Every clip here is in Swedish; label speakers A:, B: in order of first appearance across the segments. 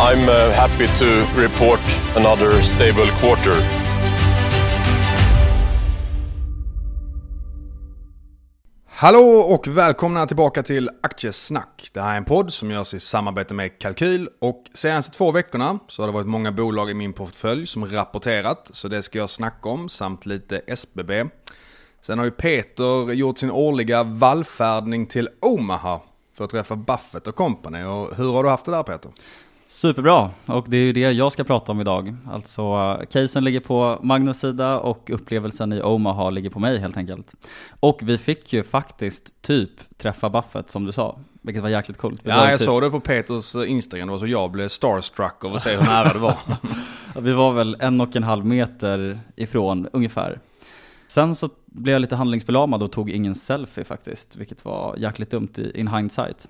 A: I'm uh, happy to report another stable quarter.
B: Hallå och välkomna tillbaka till Aktiesnack. Det här är en podd som görs i samarbete med Kalkyl och senaste två veckorna så har det varit många bolag i min portfölj som rapporterat så det ska jag snacka om samt lite SBB. Sen har ju Peter gjort sin årliga vallfärdning till Omaha för att träffa Buffett och company. Och hur har du haft det där Peter?
C: Superbra, och det är ju det jag ska prata om idag. Alltså, casen ligger på Magnus sida och upplevelsen i Omaha ligger på mig helt enkelt. Och vi fick ju faktiskt typ träffa Buffett som du sa, vilket var jäkligt coolt. Vi
B: ja, jag
C: typ,
B: såg det på Peters Instagram, det var så jag blev starstruck av att se hur nära det var.
C: vi var väl en och en halv meter ifrån ungefär. Sen så blev jag lite handlingsförlamad och tog ingen selfie faktiskt, vilket var jäkligt dumt i, in hindsight.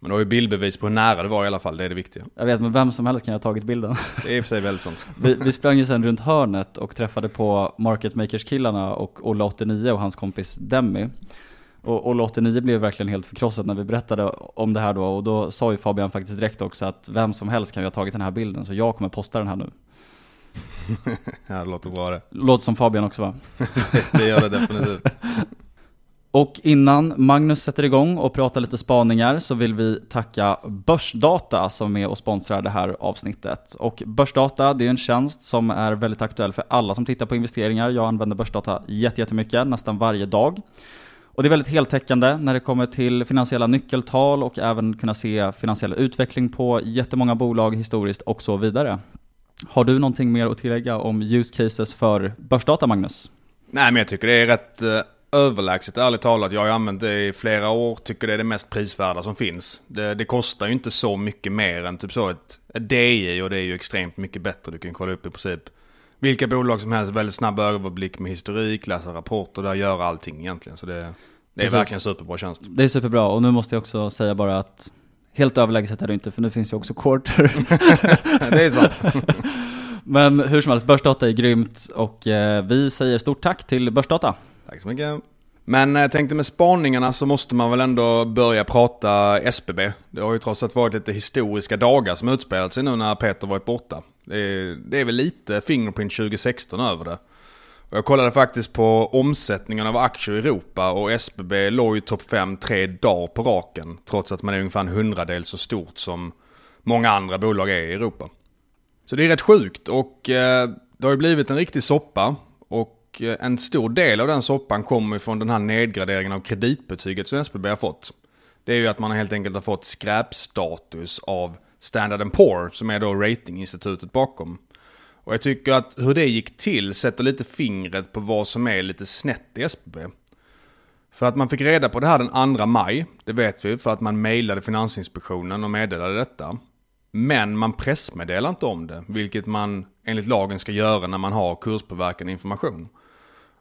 B: Men du har ju bildbevis på hur nära det var i alla fall, det är det viktiga.
C: Jag vet, men vem som helst kan ju ha tagit bilden.
B: Det är i och för sig väldigt sant.
C: Vi, vi sprang ju sen runt hörnet och träffade på Market Makers-killarna och Olle 89 och hans kompis Demi. Och Olle 89 blev verkligen helt förkrossad när vi berättade om det här då och då sa ju Fabian faktiskt direkt också att vem som helst kan ju ha tagit den här bilden så jag kommer posta den här nu.
B: ja, det låter bra det.
C: Låter som Fabian också va?
B: det gör det definitivt.
C: Och innan Magnus sätter igång och pratar lite spaningar så vill vi tacka Börsdata som är och sponsrar det här avsnittet. Och Börsdata, det är en tjänst som är väldigt aktuell för alla som tittar på investeringar. Jag använder Börsdata jättemycket, nästan varje dag. Och det är väldigt heltäckande när det kommer till finansiella nyckeltal och även kunna se finansiell utveckling på jättemånga bolag historiskt och så vidare. Har du någonting mer att tillägga om use cases för Börsdata, Magnus?
B: Nej, men jag tycker det är rätt eh, överlägset ärligt talat. Jag har använt det i flera år, tycker det är det mest prisvärda som finns. Det, det kostar ju inte så mycket mer än typ så ett, ett DI och det är ju extremt mycket bättre. Du kan kolla upp i princip vilka bolag som helst, väldigt snabb överblick med historik, läsa rapporter, där göra allting egentligen. Så det, det är verkligen superbra tjänst.
C: Det är superbra och nu måste jag också säga bara att helt överlägset är det inte för nu finns ju också quarter.
B: det är sant.
C: Men hur som helst, Börsdata är grymt och eh, vi säger stort tack till Börsdata.
B: Tack så mycket. Men jag tänkte med spaningarna så måste man väl ändå börja prata SBB. Det har ju trots allt varit lite historiska dagar som utspelat sig nu när Peter varit borta. Det är, det är väl lite Fingerprint 2016 över det. Och jag kollade faktiskt på omsättningen av aktier i Europa och SBB låg ju topp 5 tre dagar på raken. Trots att man är ungefär en hundradel så stort som många andra bolag är i Europa. Så det är rätt sjukt och eh, det har ju blivit en riktig soppa. Och och eh, en stor del av den soppan kommer från den här nedgraderingen av kreditbetyget som SBB har fått. Det är ju att man helt enkelt har fått skräpstatus av Standard Poor som är då ratinginstitutet bakom. Och jag tycker att hur det gick till sätter lite fingret på vad som är lite snett i SBB. För att man fick reda på det här den 2 maj, det vet vi för att man mejlade Finansinspektionen och meddelade detta. Men man pressmeddelar inte om det, vilket man enligt lagen ska göra när man har kurspåverkande information.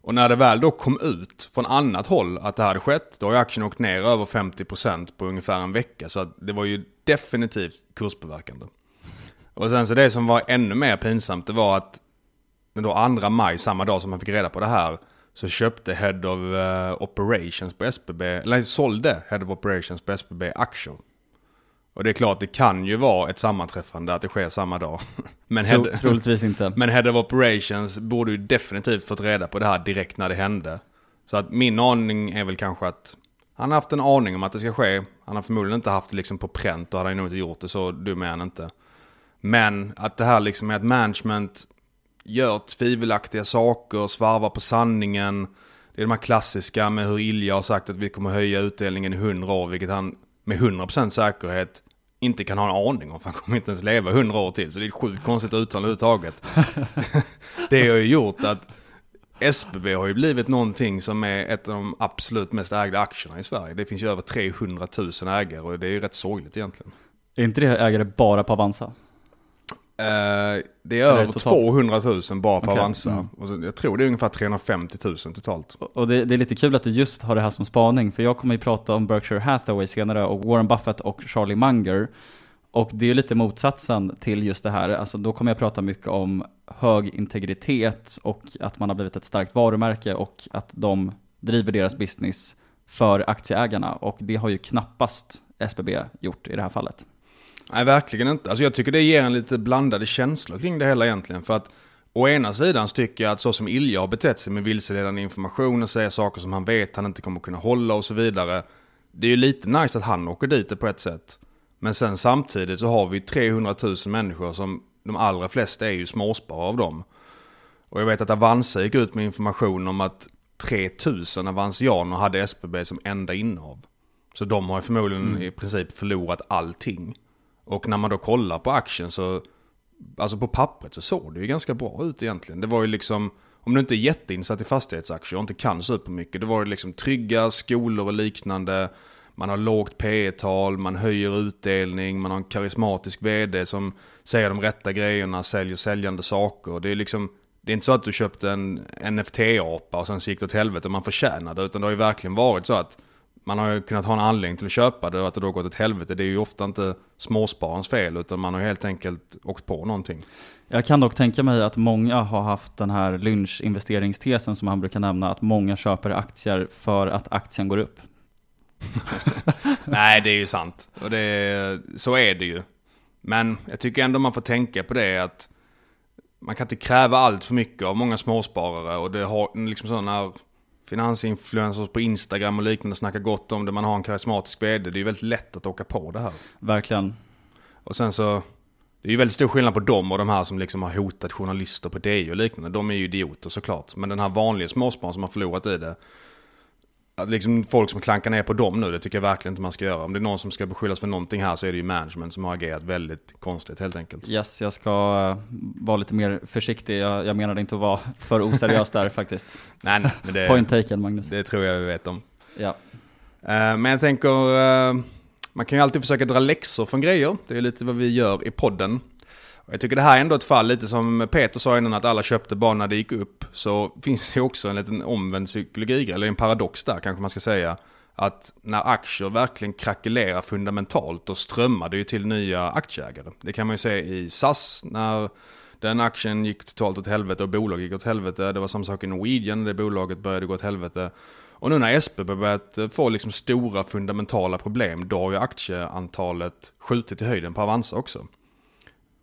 B: Och när det väl då kom ut från annat håll att det hade skett, då har ju aktien åkt ner över 50% på ungefär en vecka. Så att det var ju definitivt kurspåverkande. Och sen så det som var ännu mer pinsamt, det var att den då 2 maj, samma dag som man fick reda på det här, så köpte Head of eh, Operations på SBB, eller sålde Head of Operations på SBB aktier. Och det är klart, det kan ju vara ett sammanträffande att det sker samma dag. Men,
C: Tro,
B: head,
C: troligtvis inte.
B: men Head of Operations borde ju definitivt fått reda på det här direkt när det hände. Så att min aning är väl kanske att Han har haft en aning om att det ska ske. Han har förmodligen inte haft det liksom på pränt och hade nog inte gjort det, så dum är han inte. Men att det här liksom är att management gör tvivelaktiga saker, svarvar på sanningen. Det är de här klassiska med hur Ilja har sagt att vi kommer höja utdelningen i 100 år, vilket han med 100% säkerhet inte kan ha en aning om, för han kommer inte ens leva 100 år till. Så det är ett sjukt konstigt uttalande överhuvudtaget. det har ju gjort att SBB har ju blivit någonting som är ett av de absolut mest ägda aktierna i Sverige. Det finns ju över 300 000 ägare och det är ju rätt sorgligt egentligen.
C: Är inte det ägare bara på Avanza?
B: Eh, det är över
C: totalt?
B: 200 000 bara på
C: Okej,
B: Avanza.
C: mm.
B: Och så, jag tror det är ungefär 350 000 totalt.
C: Och och det, det är lite kul att du just har det här som spaning, för jag kommer ju prata om Berkshire Hathaway senare och Warren Buffett och Charlie Munger. Och det är lite motsatsen till just det här, alltså då kommer jag prata mycket om hög integritet och att man har blivit ett starkt varumärke och att de driver deras business för aktieägarna. Och det har ju knappast SBB gjort i det här fallet.
B: Nej, verkligen inte. Alltså jag tycker det ger en lite blandade känslor kring det hela egentligen. För att å ena sidan tycker jag att så som Ilja har betett sig med vilseledande information och säger saker som han vet han inte kommer kunna hålla och så vidare. Det är ju lite nice att han åker dit det på ett sätt. Men sen samtidigt så har vi 300 000 människor som de allra flesta är ju småsparare av dem. Och jag vet att Avanza gick ut med information om att 3000 avansianer hade SBB som enda innehav. Så de har förmodligen i princip förlorat allting. Och när man då kollar på aktien så, alltså på pappret så såg det ju ganska bra ut egentligen. Det var ju liksom, om du inte är jätteinsatt i fastighetsaktier och inte kan supermycket, då var det liksom trygga skolor och liknande. Man har lågt P tal man höjer utdelning, man har en karismatisk vd som säger de rätta grejerna, säljer säljande saker. Det är liksom, det är inte så att du köpte en NFT-apa och sen så gick det åt helvete och man förtjänade, utan det har ju verkligen varit så att man har ju kunnat ha en anledning till att köpa det och att det då gått åt helvete. Det är ju ofta inte småspararens fel utan man har helt enkelt åkt på någonting.
C: Jag kan dock tänka mig att många har haft den här Lynch-investeringstesen som han brukar nämna, att många köper aktier för att aktien går upp.
B: Nej, det är ju sant. Och det, så är det ju. Men jag tycker ändå man får tänka på det att man kan inte kräva allt för mycket av många småsparare. Och det har liksom sådana här finansinfluencers på Instagram och liknande snackar gott om det. Man har en karismatisk vd. Det är ju väldigt lätt att åka på det här.
C: Verkligen.
B: Och sen så, det är ju väldigt stor skillnad på dem och de här som liksom har hotat journalister på DI och liknande. De är ju idioter såklart. Men den här vanliga småspararen som har förlorat i det. Liksom folk som klankar ner på dem nu, det tycker jag verkligen inte man ska göra. Om det är någon som ska beskyllas för någonting här så är det ju management som har agerat väldigt konstigt helt enkelt.
C: Yes, jag ska eh, vara lite mer försiktig. Jag, jag menade inte att vara för oseriös där faktiskt.
B: Nej, nej, men det,
C: Point taken Magnus.
B: det tror jag vi vet om.
C: Ja.
B: Eh, Men jag tänker, eh, man kan ju alltid försöka dra läxor från grejer. Det är lite vad vi gör i podden. Och jag tycker det här är ändå ett fall, lite som Peter sa innan, att alla köpte bara när det gick upp. Så finns det också en liten omvänd psykologi, eller en paradox där kanske man ska säga. Att när aktier verkligen krackelerar fundamentalt, då strömmar det ju till nya aktieägare. Det kan man ju se i SAS, när den aktien gick totalt åt helvete och bolaget gick åt helvete. Det var samma sak i Norwegian, det bolaget började gå åt helvete. Och nu när SBB börjat få liksom stora fundamentala problem, då har ju aktieantalet skjutit i höjden på Avanza också.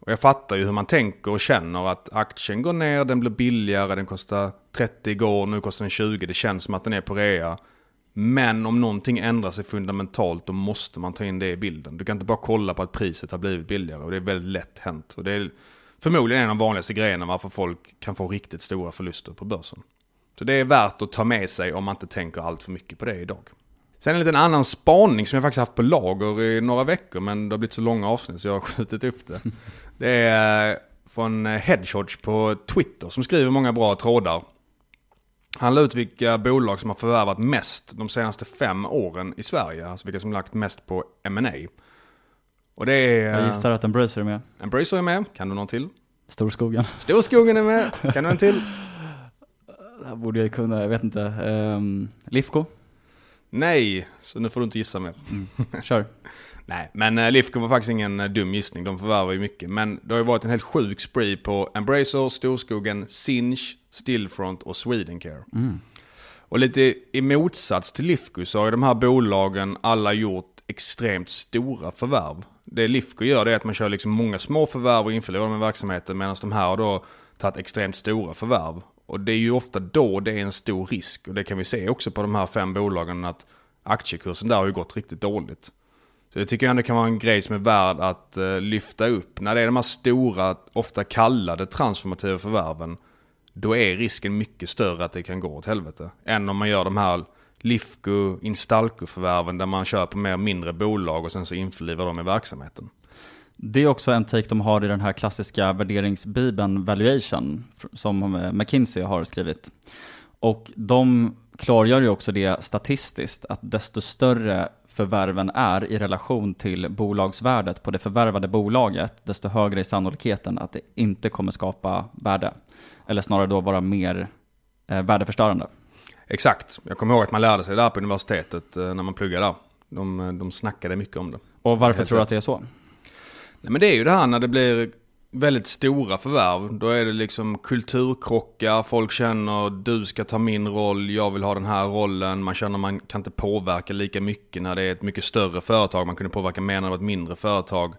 B: Och jag fattar ju hur man tänker och känner att aktien går ner, den blir billigare, den kostar 30 igår, nu kostar den 20, det känns som att den är på rea. Men om någonting ändrar sig fundamentalt då måste man ta in det i bilden. Du kan inte bara kolla på att priset har blivit billigare och det är väldigt lätt hänt. Och det är förmodligen en av de vanligaste grejerna varför folk kan få riktigt stora förluster på börsen. Så det är värt att ta med sig om man inte tänker allt för mycket på det idag. Sen en liten annan spaning som jag faktiskt haft på lager i några veckor men det har blivit så långa avsnitt så jag har skjutit upp det. Det är från Hedgehog på Twitter som skriver många bra trådar. Han la ut vilka bolag som har förvärvat mest de senaste fem åren i Sverige. Alltså vilka som lagt mest på M&A. Och det är...
C: Jag gissar att Embracer är med.
B: Embracer är med. Kan du någon till?
C: Storskogen.
B: Storskogen är med. Kan du en till?
C: Det här borde jag kunna, jag vet inte. Um, Lifco?
B: Nej, så nu får du inte gissa mer.
C: Kör.
B: Nej, men uh, Lifco var faktiskt ingen eh, dum gissning. De förvärvar ju mycket. Men det har ju varit en helt sjuk spree på Embracer, Storskogen, Sinch, Stillfront och Swedencare. Och lite i motsats till Lifco så har ju de här bolagen alla gjort extremt stora förvärv. Det Lifco gör det är att man kör liksom många små förvärv och införlivar dem i verksamheten medan de här har då tagit extremt stora förvärv. Och det är ju ofta då det är en stor risk och det kan vi se också på de här fem bolagen att aktiekursen där har ju gått riktigt dåligt. Så det tycker jag ändå kan vara en grej som är värd att eh, lyfta upp. När det är de här stora, ofta kallade transformativa förvärven, då är risken mycket större att det kan gå åt helvete. Än om man gör de här Lifco, Instalco-förvärven där man köper mer mindre bolag och sen så införlivar dem i verksamheten.
C: Det är också en take de har i den här klassiska värderingsbibeln Valuation som eh, McKinsey har skrivit. Och de klargör ju också det statistiskt att desto större förvärven är i relation till bolagsvärdet på det förvärvade bolaget, desto högre är sannolikheten att det inte kommer skapa värde. Eller snarare då vara mer eh, värdeförstörande.
B: Exakt. Jag kommer ihåg att man lärde sig det här på universitetet eh, när man pluggade där. De, de snackade mycket om det.
C: Och varför tror du att det är så?
B: Nej men det är ju det här när det blir väldigt stora förvärv. Då är det liksom kulturkrockar, folk känner du ska ta min roll, jag vill ha den här rollen. Man känner man kan inte påverka lika mycket när det är ett mycket större företag. Man kunde påverka mer när det var ett mindre företag.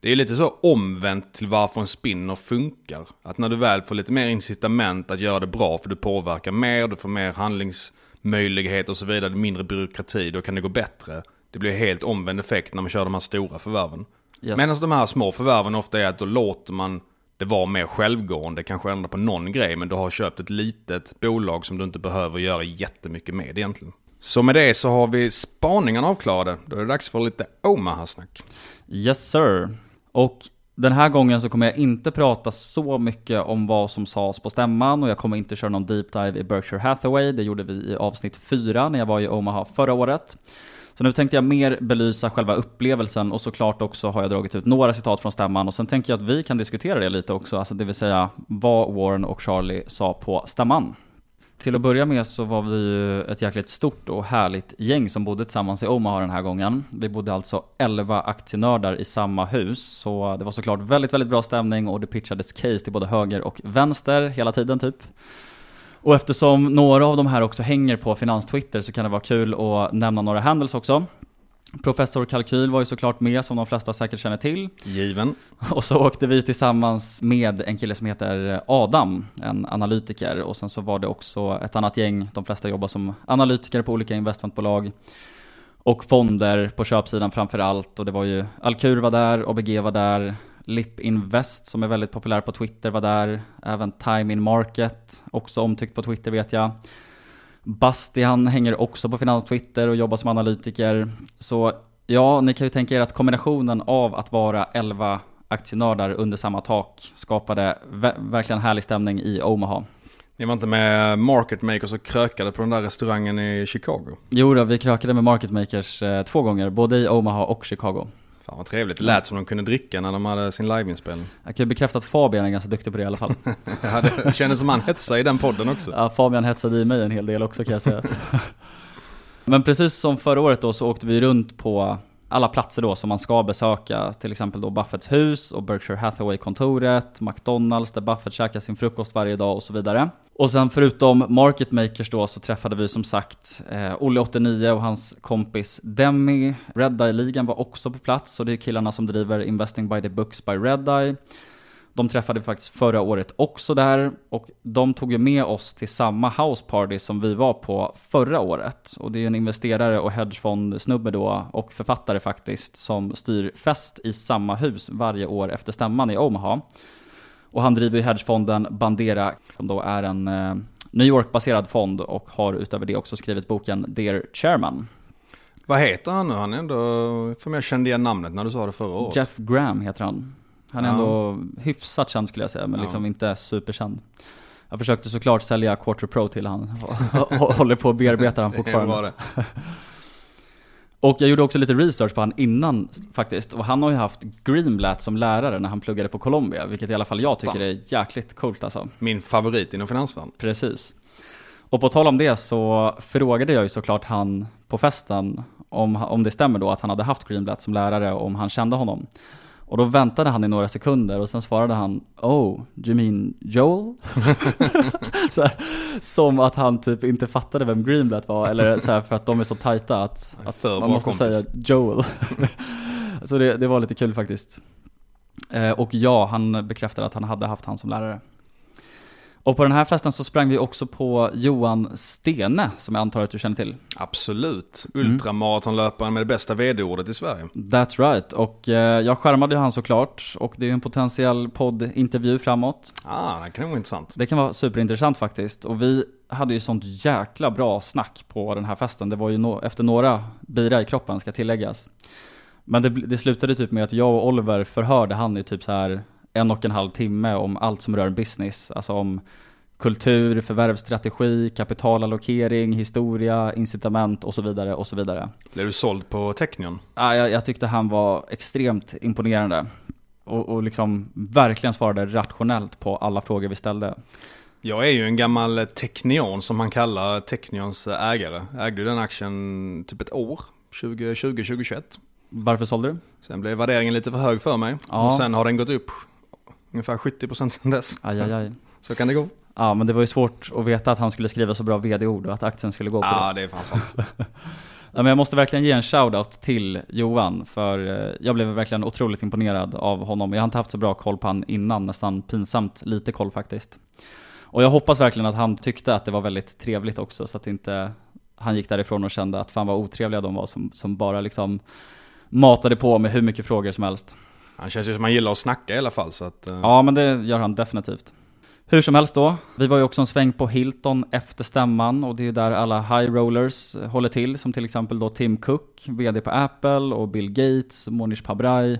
B: Det är lite så omvänt till varför en spinner funkar. Att när du väl får lite mer incitament att göra det bra för du påverkar mer, du får mer handlingsmöjligheter och så vidare, mindre byråkrati, då kan det gå bättre. Det blir helt omvänd effekt när man kör de här stora förvärven. Yes. Medan de här små förvärven ofta är att då låter man det vara mer självgående, kanske ändra på någon grej, men du har köpt ett litet bolag som du inte behöver göra jättemycket med egentligen. Så med det så har vi spaningarna avklarade. Då är det dags för lite Omaha-snack.
C: Yes sir. Och den här gången så kommer jag inte prata så mycket om vad som sades på stämman och jag kommer inte köra någon deep dive i Berkshire Hathaway. Det gjorde vi i avsnitt 4 när jag var i Omaha förra året. Så nu tänkte jag mer belysa själva upplevelsen och såklart också har jag dragit ut några citat från stämman och sen tänker jag att vi kan diskutera det lite också, alltså det vill säga vad Warren och Charlie sa på stämman. Till att börja med så var vi ju ett jäkligt stort och härligt gäng som bodde tillsammans i Omaha den här gången. Vi bodde alltså 11 aktienördar i samma hus, så det var såklart väldigt, väldigt bra stämning och det pitchades case till både höger och vänster hela tiden typ. Och eftersom några av de här också hänger på Finanstwitter så kan det vara kul att nämna några handels också. Professor Kalkyl var ju såklart med som de flesta säkert känner till.
B: Given.
C: Och så åkte vi tillsammans med en kille som heter Adam, en analytiker. Och sen så var det också ett annat gäng, de flesta jobbar som analytiker på olika investmentbolag. Och fonder på köpsidan framför allt. Och det var ju Alkur var där, ABG var där, Lip Invest som är väldigt populär på Twitter var där. Även Time In Market, också omtyckt på Twitter vet jag. Bastian hänger också på Finans-Twitter och jobbar som analytiker. Så ja, ni kan ju tänka er att kombinationen av att vara 11 aktienördar under samma tak skapade verkligen härlig stämning i Omaha.
B: Ni var inte med Market Makers och krökade på den där restaurangen i Chicago?
C: Jo då, vi krökade med Market Makers eh, två gånger, både i Omaha och Chicago.
B: Fan vad trevligt, det lät som de kunde dricka när de hade sin liveinspelning.
C: Jag kan ju bekräfta att Fabian är ganska duktig på det i alla fall.
B: ja, det kändes som han hetsade i den podden också.
C: Ja, Fabian hetsade i mig en hel del också kan jag säga. Men precis som förra året då så åkte vi runt på alla platser då som man ska besöka, till exempel då Buffetts hus och Berkshire Hathaway-kontoret, McDonalds där Buffett käkar sin frukost varje dag och så vidare. Och sen förutom market makers då så träffade vi som sagt eh, Olle 89 och hans kompis Demi. Red Eye-ligan var också på plats och det är killarna som driver Investing by the Books by Red Eye. De träffade vi faktiskt förra året också där och de tog ju med oss till samma house party som vi var på förra året. Och det är en investerare och hedgefondsnubbe då och författare faktiskt som styr fest i samma hus varje år efter stämman i Omaha. Och han driver ju hedgefonden Bandera som då är en eh, New York-baserad fond och har utöver det också skrivit boken Dear Chairman.
B: Vad heter han nu? Han är ändå, för mig kände igen namnet när du sa det förra året.
C: Jeff Graham heter han. Han är ja. ändå hyfsat känd skulle jag säga, men ja. liksom inte superkänd. Jag försökte såklart sälja Quarter Pro till han, håller på att bearbeta han fortfarande. Och jag gjorde också lite research på han innan faktiskt. Och han har ju haft Greenblatt som lärare när han pluggade på Columbia. Vilket i alla fall jag tycker är jäkligt coolt alltså.
B: Min favorit inom finansvärlden.
C: Precis. Och på tal om det så frågade jag ju såklart han på festen om, om det stämmer då att han hade haft Greenblatt som lärare och om han kände honom. Och då väntade han i några sekunder och sen svarade han Oh, do you mean Joel? så här, som att han typ inte fattade vem Greenblatt var eller så här, för att de är så tajta att, att man måste kompis. säga Joel. så det, det, var lite kul faktiskt. Eh, och ja, han bekräftade att han hade haft han som lärare. Och på den här festen så sprang vi också på Johan Stene, som jag antar att du känner till.
B: Absolut. Ultramaratonlöparen med det bästa vd-ordet i Sverige.
C: That's right, och eh, jag skärmade ju han såklart, och det är ju en potentiell poddintervju framåt.
B: Ah, det kan vara intressant.
C: Det kan vara superintressant faktiskt, och vi hade ju sånt jäkla bra snack på den här festen. Det var ju no efter några bira i kroppen, ska tilläggas. Men det, det slutade typ med att jag och Oliver förhörde han i typ så här en och en halv timme om allt som rör business. Alltså om kultur, förvärvsstrategi, kapitalallokering, historia, incitament och så vidare och så vidare.
B: Blev du såld på Technion?
C: Ja, jag, jag tyckte han var extremt imponerande. Och, och liksom verkligen svarade rationellt på alla frågor vi ställde.
B: Jag är ju en gammal Technion som man kallar Technions ägare. Ägde den aktien typ ett år, 2020-2021.
C: Varför sålde du?
B: Sen blev värderingen lite för hög för mig.
C: Ja.
B: Och sen har den gått upp ungefär 70% sen dess.
C: Aj, aj, aj.
B: Så, så kan det gå.
C: Ja, men det var ju svårt att veta att han skulle skriva så bra vd-ord och att aktien skulle gå på
B: Ja,
C: det.
B: det är fan sant.
C: Ja, men jag måste verkligen ge en shoutout till Johan, för eh, jag blev verkligen otroligt imponerad av honom. Jag har inte haft så bra koll på han innan, nästan pinsamt lite koll faktiskt. Och jag hoppas verkligen att han tyckte att det var väldigt trevligt också, så att inte han gick därifrån och kände att fan vad otrevliga de var som, som bara liksom matade på med hur mycket frågor som helst.
B: Han känns ju som han gillar att snacka i alla fall. Så att, Uh...
C: Ja, men det gör han definitivt. Hur som helst då, vi var ju också en sväng på Hilton efter stämman och det är ju där alla high rollers håller till, som till exempel då Tim Cook, VD på Apple och Bill Gates, Monish Pabrai.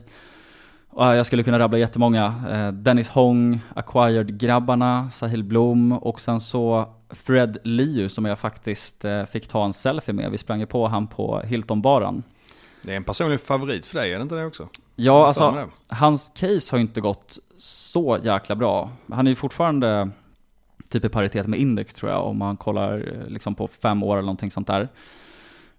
C: Och jag skulle kunna rabbla jättemånga. Eh, Dennis Hong, Acquired-grabbarna, Sahil Blom och sen så Fred Liu som jag faktiskt eh, fick ta en selfie med. Vi sprang ju på han på Hilton-baren.
B: Det är en personlig favorit för dig, är det inte det också?
C: Ja, alltså hans case har ju inte gått så jäkla bra. Han är ju fortfarande typ i paritet med index tror jag, om man kollar eh, liksom på fem år eller någonting sånt där.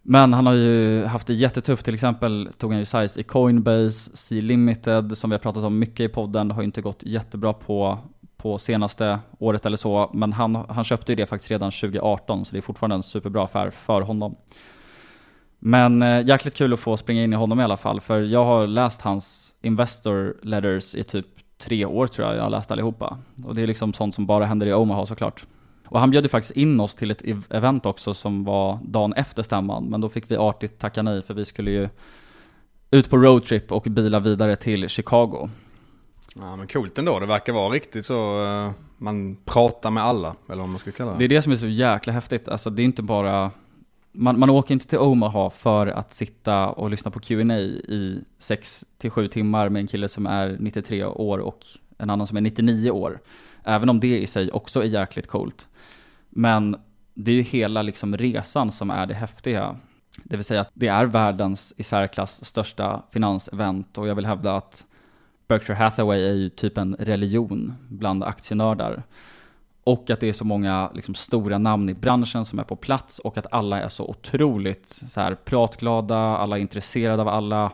C: Men han har ju haft det jättetufft, till exempel tog han ju size i Coinbase, C-Limited, som vi har pratat om mycket i podden, har ju inte gått jättebra på, på senaste året eller så, men han, han köpte ju det faktiskt redan 2018, så det är fortfarande en superbra affär för honom. Men eh, jäkligt kul att få springa in i honom i alla fall, för jag har läst hans Investor Letters i typ tre år tror jag jag har läst allihopa. Och det är liksom sånt som bara händer i Omaha såklart. Och han bjöd ju faktiskt in oss till ett ev- event också som var dagen efter stämman, men då fick vi artigt tacka nej för vi skulle ju ut på roadtrip och bila vidare till Chicago.
B: Ja men coolt ändå, det verkar vara riktigt så eh, man pratar med alla, eller vad man ska kalla det.
C: Det är det som är så jäkla häftigt, alltså det är inte bara man, man åker inte till Omaha för att sitta och lyssna på Q&A i 6-7 timmar med en kille som är 93 år och en annan som är 99 år. Även om det i sig också är jäkligt coolt. Men det är ju hela liksom resan som är det häftiga. Det vill säga att det är världens i särklass största finansevent och jag vill hävda att Berkshire Hathaway är ju typ en religion bland aktienördar. Och att det är så många liksom, stora namn i branschen som är på plats och att alla är så otroligt så här, pratglada, alla är intresserade av alla.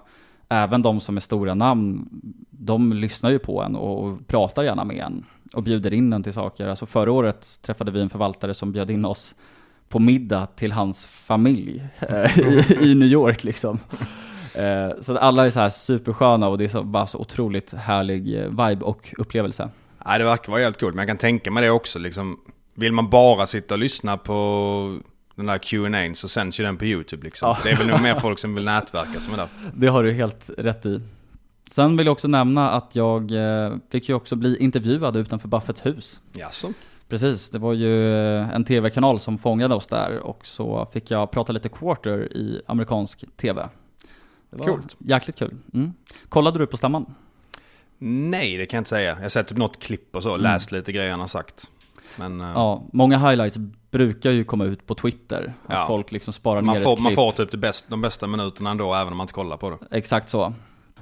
C: Även de som är stora namn, de lyssnar ju på en och, och pratar gärna med en och bjuder in en till saker. Alltså förra året träffade vi en förvaltare som bjöd in oss på middag till hans familj eh, i, i New York liksom. Eh, så att alla är så här supersköna och det är så, bara så otroligt härlig vibe och upplevelse.
B: Nej det verkar vara helt coolt, men jag kan tänka mig det också liksom. Vill man bara sitta och lyssna på den där Q&A så sänds ju den på YouTube liksom.
C: Ja.
B: Det är väl nog mer folk som vill nätverka som är där.
C: Det har du helt rätt i. Sen vill jag också nämna att jag eh, fick ju också bli intervjuad utanför Buffetts hus.
B: Jaså?
C: Precis, det var ju eh, en tv-kanal som fångade oss där och så fick jag prata lite quarter i amerikansk tv. Det var
B: Coolt.
C: jäkligt kul. Mm. Kollade du på stämman?
B: Nej det kan jag inte säga. Jag har sett typ något klipp och så, läst lite grejer han har sagt. Men eh,
C: Ja, många highlights brukar ju komma ut på Twitter. Att
B: Ja.
C: folk liksom sparar
B: man,
C: ner
B: får,
C: ett
B: man
C: klipp.
B: får typ bäst, de bästa minuterna ändå även om man inte kollar på det.
C: Exakt så.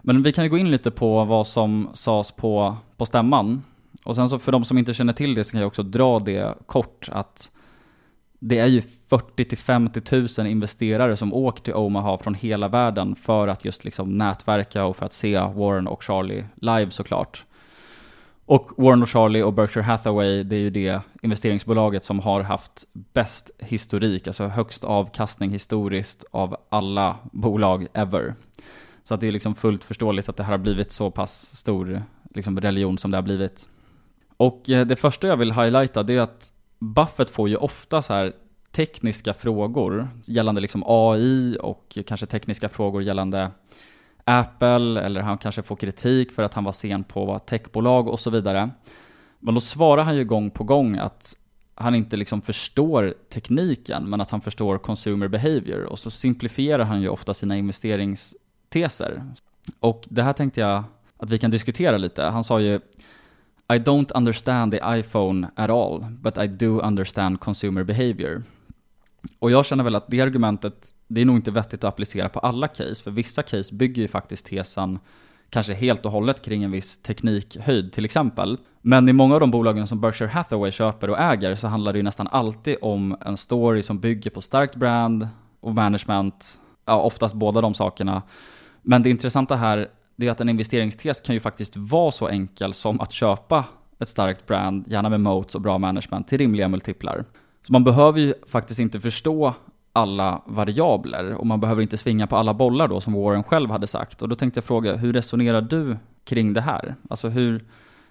C: Men vi kan ju gå in lite på vad som sades på, på stämman. Och sen så för de som inte känner till det så kan jag också dra det kort att det är ju 40 till 50 000 investerare som åker till Omaha från hela världen för att just liksom nätverka och för att se Warren och Charlie live såklart. Och Warren och Charlie och Berkshire Hathaway, det är ju det investeringsbolaget som har haft bäst historik, alltså högst avkastning historiskt av alla bolag ever. Så att det är liksom fullt förståeligt att det här har blivit så pass stor liksom religion som det har blivit. Och eh, det första jag vill highlighta det är att Buffett får ju ofta så här tekniska frågor gällande liksom AI och kanske tekniska frågor gällande Apple eller han kanske får kritik för att han var sen på att vara techbolag och så vidare. Men då svarar han ju gång på gång att han inte liksom förstår tekniken men att han förstår consumer behavior och så simplifierar han ju ofta sina investeringsteser. Och det här tänkte jag att vi kan diskutera lite. Han sa ju i don't understand the iPhone at all, but I do understand consumer behavior. Och jag känner väl att det argumentet, det är nog inte vettigt att applicera på alla case, för vissa case bygger ju faktiskt tesen kanske helt och hållet kring en viss teknikhöjd till exempel. Men i många av de bolagen som Berkshire Hathaway köper och äger så handlar det ju nästan alltid om en story som bygger på starkt brand och management, ja oftast båda de sakerna. Men det intressanta här det är att en investeringstes kan ju faktiskt vara så enkel som att köpa ett starkt brand, gärna med moats och bra management, till rimliga multiplar. Så man behöver ju faktiskt inte förstå alla variabler och man behöver inte svinga på alla bollar då som Warren själv hade sagt. Och då tänkte jag fråga, hur resonerar du kring det här? Alltså hur,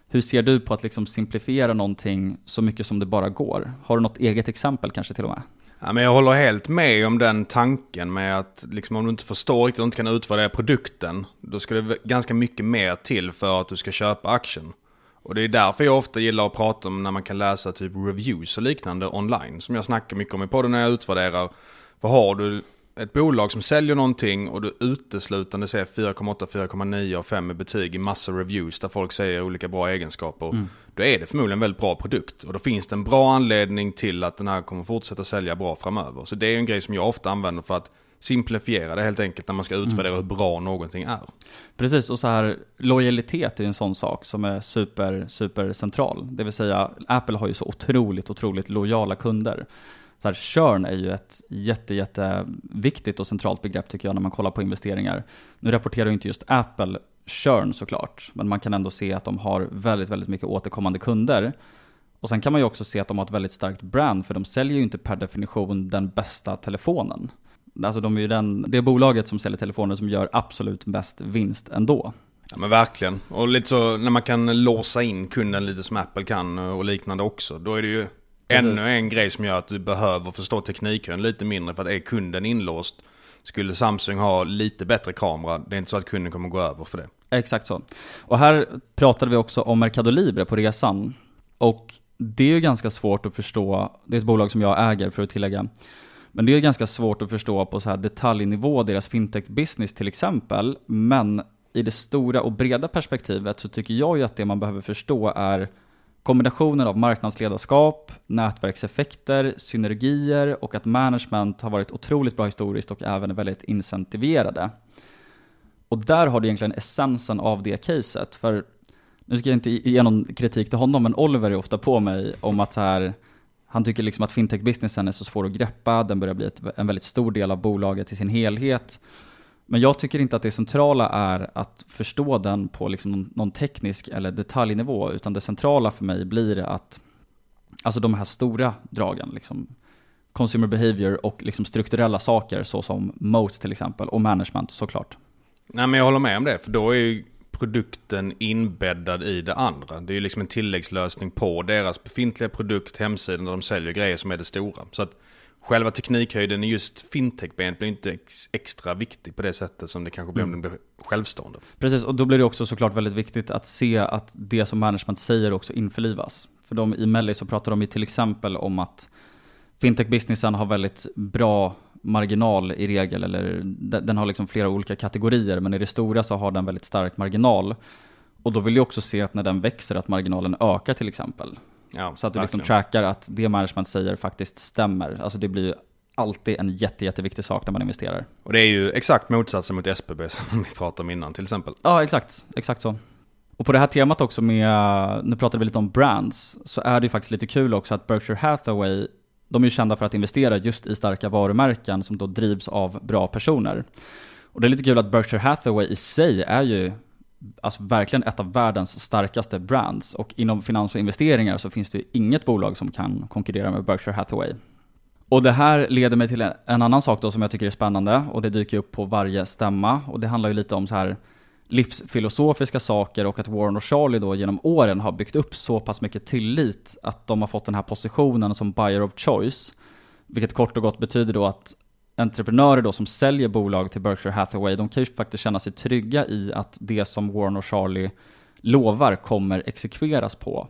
C: hur ser du på att liksom simplifiera någonting så mycket som det bara går? Har du något eget exempel kanske till och med?
B: Ja, men jag håller helt med om den tanken med att liksom, om du inte förstår riktigt och inte kan utvärdera produkten, då ska det ganska mycket mer till för att du ska köpa aktien. Och det är därför jag ofta gillar att prata om när man kan läsa typ reviews och liknande online. Som jag snackar mycket om i podden när jag utvärderar. För har du ett bolag som säljer någonting och du uteslutande ser 4,8, 4,9 och 5 med betyg i massa reviews där folk säger olika bra egenskaper. Mm. Då är det förmodligen en väldigt bra produkt. Och då finns det en bra anledning till att den här kommer fortsätta sälja bra framöver. Så det är en grej som jag ofta använder för att simplifiera det helt enkelt när man ska mm. utvärdera mm. hur bra någonting är.
C: Precis, och så här lojalitet är en sån sak som är super, super central. Det vill säga, Apple har ju så otroligt, otroligt lojala kunder. Så här, churn är ju ett jätte, jätteviktigt och centralt begrepp tycker jag när man kollar på investeringar. Nu rapporterar ju inte just Apple churn såklart, men man kan ändå se att de har väldigt, väldigt mycket återkommande kunder. Och sen kan man ju också se att de har ett väldigt starkt brand, för de säljer ju inte per definition den bästa telefonen. Alltså de är ju den, det bolaget som säljer telefoner som gör absolut bäst vinst ändå.
B: Ja men verkligen. Och lite så när man kan låsa in kunden lite som Apple kan och liknande också. Då är det ju Precis. ännu en grej som gör att du behöver förstå tekniken lite mindre. För att är kunden inlåst skulle Samsung ha lite bättre kamera. Det är inte så att kunden kommer gå över för det.
C: Exakt så. Och här pratade vi också om Mercado Libre på resan. Och det är ju ganska svårt att förstå. Det är ett bolag som jag äger för att tillägga. Men det är ganska svårt att förstå på så här detaljnivå, deras fintech-business till exempel. Men i det stora och breda perspektivet så tycker jag ju att det man behöver förstå är kombinationen av marknadsledarskap, nätverkseffekter, synergier och att management har varit otroligt bra historiskt och även är väldigt incentiverade. Och där har du egentligen essensen av det caset. För nu ska jag inte ge någon kritik till honom, men Oliver är ofta på mig om att så här han tycker liksom att fintech-businessen är så svår att greppa, den börjar bli ett, en väldigt stor del av bolaget i sin helhet. Men jag tycker inte att det centrala är att förstå den på liksom någon, teknisk eller detaljnivå, utan det centrala för mig blir att, alltså de här stora dragen, liksom, consumer behavior och liksom strukturella saker såsom moats till exempel, och management såklart.
B: Nej men jag håller med om det, för då är ju produkten inbäddad i det andra. Det är ju liksom en tilläggslösning på deras befintliga produkt, hemsidan där de säljer grejer som är det stora. Så att själva teknikhöjden i just fintech-benet blir inte extra viktig på det sättet som det kanske blir mm. om den blir självstående.
C: Precis, och då blir det också såklart väldigt viktigt att se att det som management säger också införlivas. För de i Melli så pratar de ju till exempel om att fintech-businessen har väldigt bra marginal i regel, eller den har liksom flera olika kategorier, men i det stora så har den väldigt stark marginal. Och då vill jag också se att när den växer att marginalen ökar till exempel. Ja, så att du liksom trackar att det management säger faktiskt stämmer. Alltså det blir ju alltid en jätte, jätteviktig sak när man investerar.
B: Och det är ju exakt motsatsen mot SBB som vi pratade om innan till exempel.
C: Ja, exakt. Exakt så. Och på det här temat också med, nu pratade vi lite om brands, så är det ju faktiskt lite kul också att Berkshire Hathaway de är ju kända för att investera just i starka varumärken som då drivs av bra personer. Och det är lite kul att Berkshire Hathaway i sig är ju alltså verkligen ett av världens starkaste brands. Och inom finans och investeringar så finns det ju inget bolag som kan konkurrera med Berkshire Hathaway. Och det här leder mig till en annan sak då som jag tycker är spännande och det dyker upp på varje stämma och det handlar ju lite om så här livsfilosofiska saker och att Warren och Charlie då genom åren har byggt upp så pass mycket tillit att de har fått den här positionen som buyer of choice. Vilket kort och gott betyder då att entreprenörer då som säljer bolag till Berkshire Hathaway, de kan ju faktiskt känna sig trygga i att det som Warren och Charlie lovar kommer exekveras på.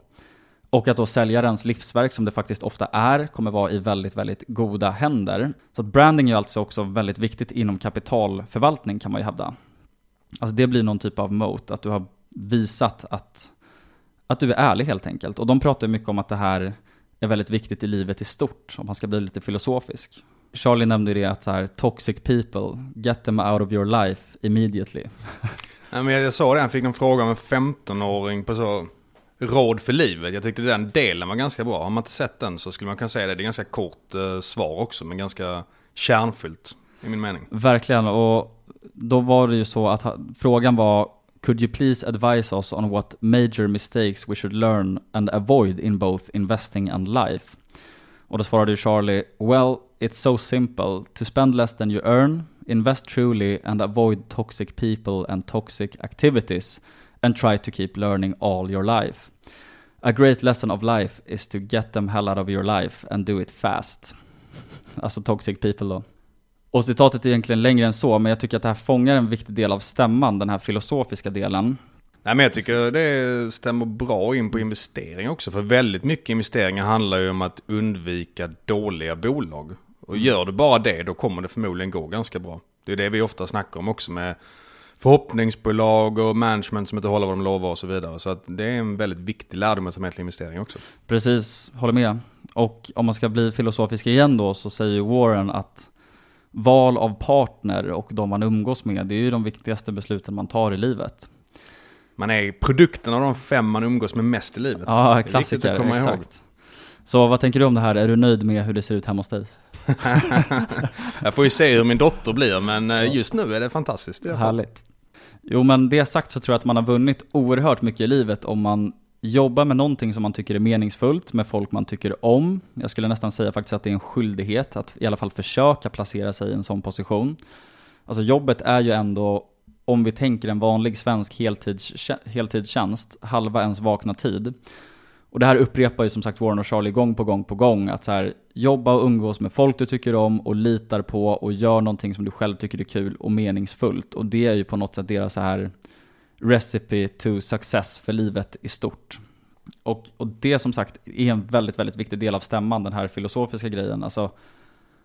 C: Och att då säljarens livsverk, som det faktiskt ofta är, kommer vara i väldigt, väldigt goda händer. Så att branding är alltså också väldigt viktigt inom kapitalförvaltning kan man ju hävda. Alltså det blir någon typ av moat, att du har visat att, att du är ärlig helt enkelt. Och de pratar ju mycket om att det här är väldigt viktigt i livet i stort, om man ska bli lite filosofisk. Charlie nämnde ju det att så här, toxic people, get them out of your life immediately.
B: Nej, men jag, jag sa det, han fick en fråga om en 15-åring på så råd för livet. Jag tyckte den delen var ganska bra. Har man inte sett den så skulle man kunna säga det. Det är ganska kort eh, svar också, men ganska kärnfyllt i min mening.
C: Verkligen, och då var det ju så att frågan var Could you please advise us on what major mistakes we should learn and avoid in both investing and life? Och då svarade ju Charlie, Well, it's so simple. To spend less than you earn, invest truly and avoid toxic people and toxic activities and try to keep learning all your life. A great lesson of life is to get them hell out of your life and do it fast. alltså toxic people då. Och citatet är egentligen längre än så, men jag tycker att det här fångar en viktig del av stämman, den här filosofiska delen.
B: Nej men jag tycker det stämmer bra in på investeringar också. För väldigt mycket investeringar handlar ju om att undvika dåliga bolag. Och gör du bara det, då kommer det förmodligen gå ganska bra. Det är det vi ofta snackar om också med förhoppningsbolag och management som inte håller vad de lovar och så vidare. Så att det är en väldigt viktig lärdom att ta med till investering också.
C: Precis, håller med. Och om man ska bli filosofisk igen då så säger Warren att val av partner och de man umgås med, det är ju de viktigaste besluten man tar i livet.
B: Man är produkten av de fem man umgås med mest i livet.
C: Ja, klassiker, exakt. Ihåg. Så vad tänker du om det här? Är du nöjd med hur det ser ut hemma hos dig?
B: jag får ju se hur min dotter blir, men eh, just nu är det fantastiskt.
C: Härligt. Jo, men det sagt så tror jag att man har vunnit oerhört mycket i livet om man jobba med någonting som man tycker är meningsfullt, med folk man tycker om. Jag skulle nästan säga faktiskt att det är en skyldighet att i alla fall försöka placera sig i en sån position. Alltså jobbet är ju ändå, om vi tänker en vanlig svensk heltids, heltidstjänst, halva ens vakna tid. Och det här upprepar ju som sagt Warren och Charlie gång på gång på gång, att så här, jobba och umgås med folk du tycker om och litar på och gör någonting som du själv tycker är kul och meningsfullt. Och det är ju på något sätt deras så här recipe to success för livet i stort. Och, och det som sagt är en väldigt, väldigt viktig del av stämman, den här filosofiska grejen. Alltså,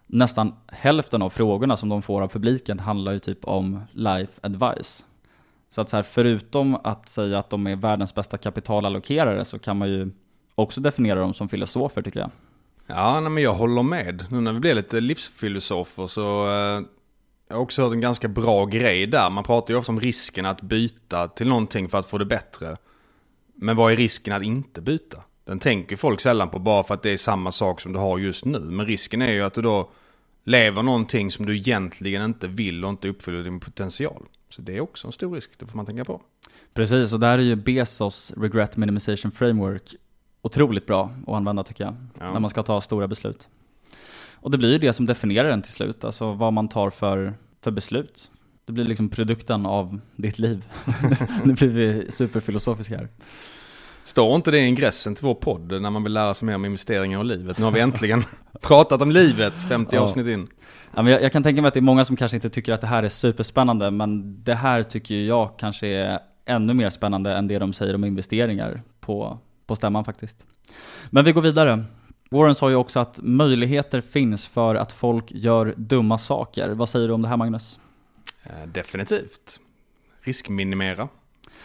C: nästan hälften av frågorna som de får av publiken handlar ju typ om life advice. Så att så här, förutom att säga att de är världens bästa kapitalallokerare så kan man ju också definiera dem som filosofer tycker jag.
B: Ja, nej, men jag håller med. Nu när vi blir lite livsfilosofer så eh, jag har också hört en ganska bra grej där. Man pratar ju ofta om risken att byta till någonting för att få det bättre. Men vad är risken att inte byta? Den tänker folk sällan på bara för att det är samma sak som du har just nu. Men risken är ju att du då lever någonting som du egentligen inte vill och inte uppfyller din potential. Så det är också en stor risk, det får man tänka på.
C: Precis, och där är ju Bezos Regret Minimization Framework otroligt bra att använda tycker jag, ja. när man ska ta stora beslut. Och det blir ju det som definierar den till slut, alltså vad man tar för, för beslut. Det blir liksom produkten av ditt liv. nu blir vi superfilosofiska här.
B: Står inte det i ingressen till vår podd när man vill lära sig mer om investeringar och livet? Nu har vi äntligen pratat om livet 50 ja. avsnitt in.
C: Ja, men jag, jag, kan tänka mig att det är många som kanske inte tycker att det här är superspännande, men det här tycker jag kanske är ännu mer spännande än det de säger om investeringar på, på stämman faktiskt. Men vi går vidare. Warren sa ju också att möjligheter finns för att folk gör dumma saker. Vad säger du om det här Magnus?
B: Eh, definitivt. Riskminimera.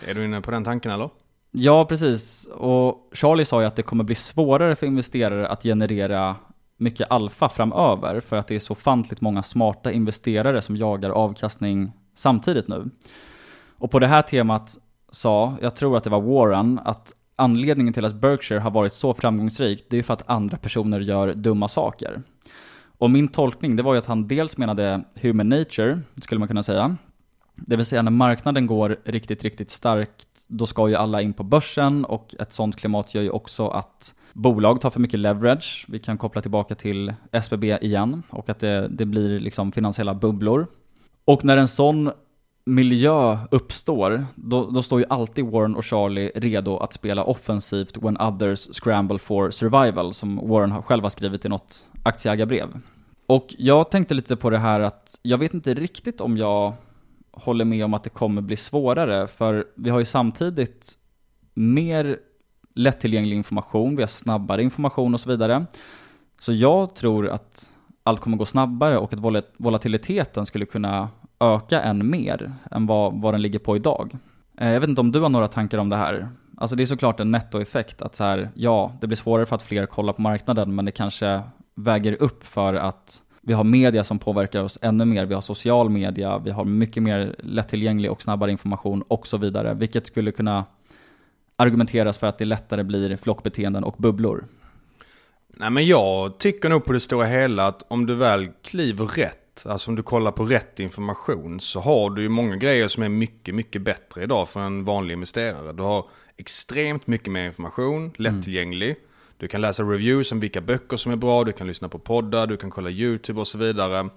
B: Är du inne på den tanken eller?
C: Ja, precis. Och Charlie sa ju att det kommer bli svårare för investerare att generera mycket alfa framöver för att det är så fantligt många smarta investerare som jagar avkastning samtidigt nu. Och på det här temat sa, jag tror att det var Warren, att anledningen till att Berkshire har varit så framgångsrikt, det är för att andra personer gör dumma saker. Och min tolkning, det var ju att han dels menade human nature, skulle man kunna säga. Det vill säga när marknaden går riktigt, riktigt starkt, då ska ju alla in på börsen och ett sånt klimat gör ju också att bolag tar för mycket leverage. Vi kan koppla tillbaka till SBB igen och att det, det blir liksom finansiella bubblor. Och när en sån miljö uppstår, då, då står ju alltid Warren och Charlie redo att spela offensivt when others scramble for survival, som Warren själv har skrivit i något aktieägarbrev. Och jag tänkte lite på det här att jag vet inte riktigt om jag håller med om att det kommer bli svårare, för vi har ju samtidigt mer lättillgänglig information, vi har snabbare information och så vidare. Så jag tror att allt kommer gå snabbare och att volatiliteten skulle kunna öka än mer än vad, vad den ligger på idag. Eh, jag vet inte om du har några tankar om det här? Alltså det är såklart en nettoeffekt att så här, ja, det blir svårare för att fler kollar på marknaden, men det kanske väger upp för att vi har media som påverkar oss ännu mer, vi har social media, vi har mycket mer lättillgänglig och snabbare information och så vidare, vilket skulle kunna argumenteras för att det lättare blir flockbeteenden och bubblor.
B: Nej men jag tycker nog på det stora hela att om du väl kliver rätt, alltså om du kollar på rätt information, så har du ju många grejer som är mycket, mycket bättre idag för en vanlig investerare. Du har extremt mycket mer information, lättillgänglig. Mm. Du kan läsa reviews om vilka böcker som är bra, du kan lyssna på poddar, du kan kolla YouTube och så vidare.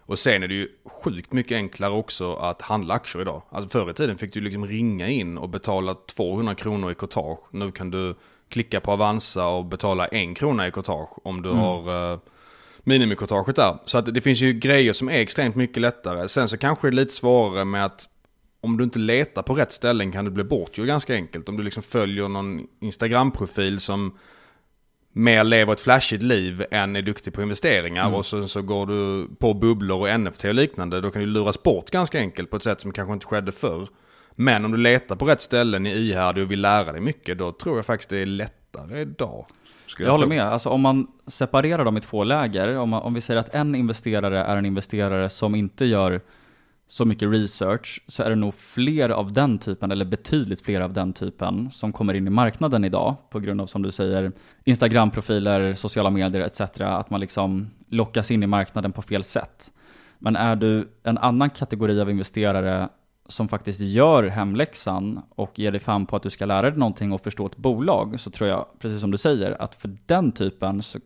B: Och sen är det ju sjukt mycket enklare också att handla aktier idag. Alltså förr i tiden fick du liksom ringa in och betala 200 kronor i courtage. Nu kan du klicka på Avanza och betala en krona i courtage om du mm. har minimicourtaget där. Så att det finns ju grejer som är extremt mycket lättare. Sen så kanske det är lite svårare med att om du inte letar på rätt ställen kan du bli bortgjord ganska enkelt. Om du liksom följer någon Instagram-profil som mer lever ett flashigt liv än är duktig på investeringar mm. och så, så går du på bubblor och NFT och liknande. Då kan du luras bort ganska enkelt på ett sätt som kanske inte skedde förr. Men om du letar på rätt ställen i ihärdig och vill lära dig mycket, då tror jag faktiskt det är lättare idag.
C: Jag, jag håller med. Alltså om man separerar dem i två läger, om, man, om vi säger att en investerare är en investerare som inte gör så mycket research så är det nog fler av den typen, eller betydligt fler av den typen, som kommer in i marknaden idag på grund av, som du säger, Instagram-profiler, sociala medier etc. Att man liksom lockas in i marknaden på fel sätt. Men är du en annan kategori av investerare som faktiskt gör hemläxan och ger dig fan på att du ska lära dig någonting och förstå ett bolag, så tror jag, precis som du säger, att för den typen så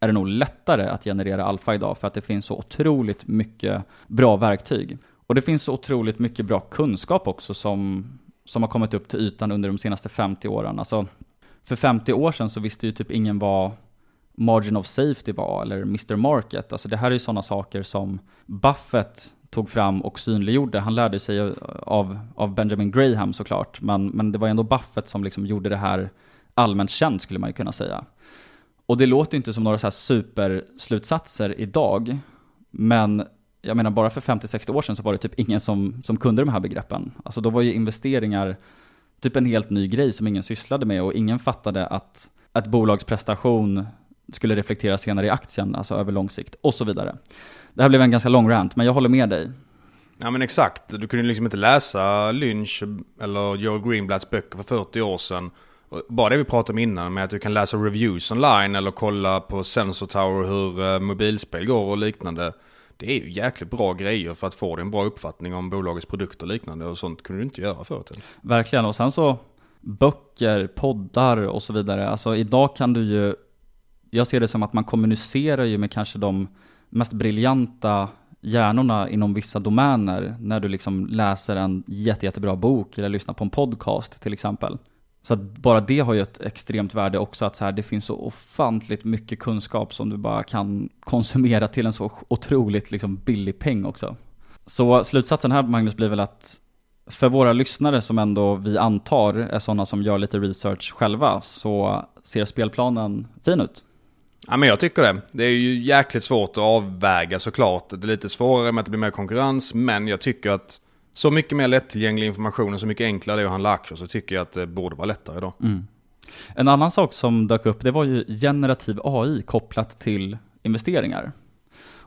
C: är det nog lättare att generera alfa idag för att det finns så otroligt mycket bra verktyg. Och det finns så otroligt mycket bra kunskap också som, som har kommit upp till ytan under de senaste 50 åren. Alltså, för 50 år sedan så visste ju typ ingen vad margin of safety var, eller Mr. Market. Alltså det här är ju sådana saker som Buffett tog fram och synliggjorde. Han lärde sig av, av Benjamin Graham såklart, men, men det var ändå Buffett som liksom gjorde det här allmänt känt skulle man ju kunna säga. Och det låter inte som några så här superslutsatser idag, men jag menar bara för 50-60 år sedan så var det typ ingen som, som kunde de här begreppen. Alltså då var ju investeringar typ en helt ny grej som ingen sysslade med och ingen fattade att ett bolags prestation skulle reflekteras senare i aktien, alltså över lång sikt och så vidare. Det här blev en ganska lång rant, men jag håller med dig.
B: Ja men exakt, du kunde liksom inte läsa Lynch eller Joe Greenblatts böcker för 40 år sedan. Bara det vi pratade om innan med att du kan läsa reviews online eller kolla på Sensor Tower hur eh, mobilspel går och liknande. Det är ju jäkligt bra grejer för att få dig en bra uppfattning om bolagets produkter och liknande och sånt kunde du inte göra förut.
C: Verkligen, och sen så böcker, poddar och så vidare. Alltså idag kan du ju, jag ser det som att man kommunicerar ju med kanske de mest briljanta hjärnorna inom vissa domäner när du liksom läser en jätte, jättebra bok eller lyssnar på en podcast till exempel. Så att bara det har ju ett extremt värde också, att så här, det finns så ofantligt mycket kunskap som du bara kan konsumera till en så otroligt liksom billig peng också. Så slutsatsen här Magnus blir väl att för våra lyssnare som ändå vi antar är sådana som gör lite research själva så ser spelplanen fin ut.
B: Ja men jag tycker det. Det är ju jäkligt svårt att avväga såklart. Det är lite svårare med att det blir mer konkurrens men jag tycker att så mycket mer lättillgänglig information och så mycket enklare det är att handla aktier så tycker jag att det borde vara lättare idag. Mm.
C: En annan sak som dök upp det var ju generativ AI kopplat till investeringar.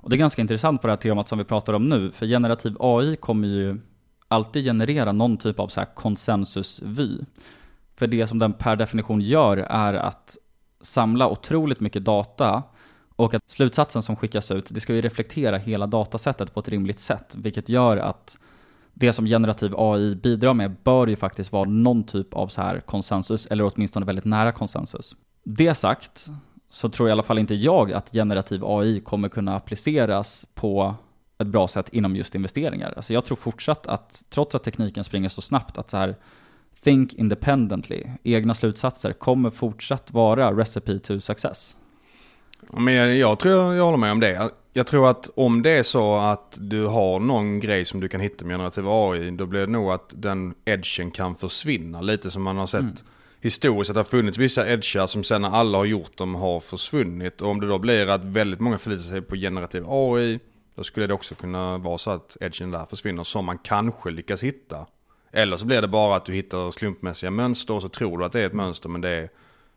C: Och det är ganska intressant på det här temat som vi pratar om nu, för generativ AI kommer ju alltid generera någon typ av så här konsensusvy. För det som den per definition gör är att samla otroligt mycket data och att slutsatsen som skickas ut, det ska ju reflektera hela datasättet på ett rimligt sätt, vilket gör att det som generativ AI bidrar med bör ju faktiskt vara någon typ av så här konsensus, eller åtminstone väldigt nära konsensus. Det sagt, så tror i alla fall inte jag att generativ AI kommer kunna appliceras på ett bra sätt inom just investeringar. Alltså jag tror fortsatt att, trots att tekniken springer så snabbt, att så här think independently, egna slutsatser, kommer fortsatt vara recipe to success.
B: Men jag, tror jag håller med om det. Jag tror att om det är så att du har någon grej som du kan hitta med generativ AI, då blir det nog att den edgen kan försvinna. Lite som man har sett mm. historiskt, att det har funnits vissa edgar som sen när alla har gjort dem har försvunnit. Och om det då blir att väldigt många förlitar sig på generativ AI, då skulle det också kunna vara så att edgen där försvinner som man kanske lyckas hitta. Eller så blir det bara att du hittar slumpmässiga mönster och så tror du att det är ett mönster men det är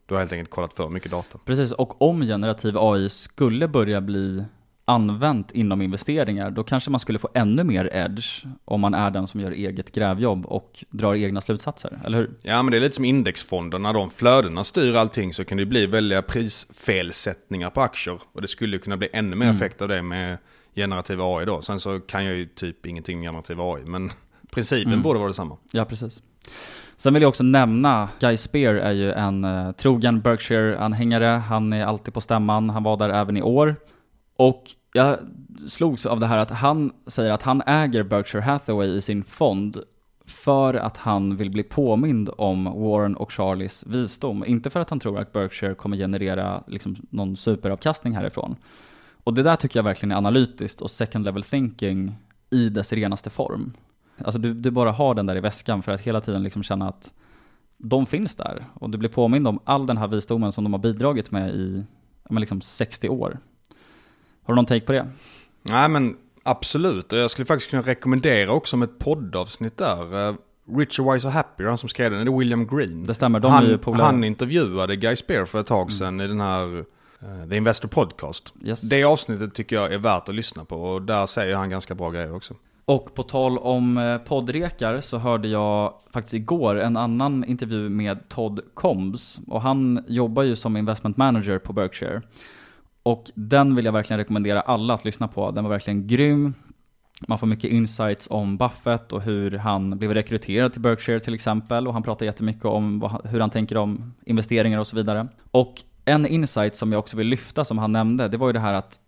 B: du har helt enkelt kollat för mycket data.
C: Precis, och om generativ AI skulle börja bli använt inom investeringar, då kanske man skulle få ännu mer edge om man är den som gör eget grävjobb och drar egna slutsatser, eller hur?
B: Ja, men det är lite som indexfonder. När de flödena styr allting så kan det bli väldiga prisfelsättningar på aktier. Och det skulle kunna bli ännu mer mm. effekt av det med generativ AI då. Sen så kan jag ju typ ingenting med generativ AI, men principen mm. borde vara detsamma.
C: Ja, precis. Sen vill jag också nämna, Guy Spear är ju en uh, trogen Berkshire-anhängare. Han är alltid på stämman, han var där även i år. Och jag slogs av det här att han säger att han äger Berkshire Hathaway i sin fond för att han vill bli påmind om Warren och Charlies visdom. Inte för att han tror att Berkshire kommer generera liksom, någon superavkastning härifrån. Och det där tycker jag verkligen är analytiskt och second level thinking i dess renaste form. Alltså du, du bara har den där i väskan för att hela tiden liksom känna att de finns där. Och du blir påmind om all den här visdomen som de har bidragit med i men liksom 60 år. Har du någon take på det?
B: Nej men absolut, och jag skulle faktiskt kunna rekommendera också om ett poddavsnitt där. Uh, Richard Wise och Happy, han som skrev den, är det William Green?
C: Det stämmer, de
B: han,
C: är ju populära.
B: Han intervjuade Guy Spear för ett tag sedan mm. i den här uh, The Investor Podcast.
C: Yes.
B: Det avsnittet tycker jag är värt att lyssna på och där säger han ganska bra grejer också.
C: Och på tal om eh, poddrekar så hörde jag faktiskt igår en annan intervju med Todd Combs. Och han jobbar ju som investment manager på Berkshire. Och den vill jag verkligen rekommendera alla att lyssna på. Den var verkligen grym. Man får mycket insights om Buffett och hur han blev rekryterad till Berkshire till exempel. Och han pratar jättemycket om hur han tänker om investeringar och så vidare. Och en insight som jag också vill lyfta som han nämnde, det var ju det här att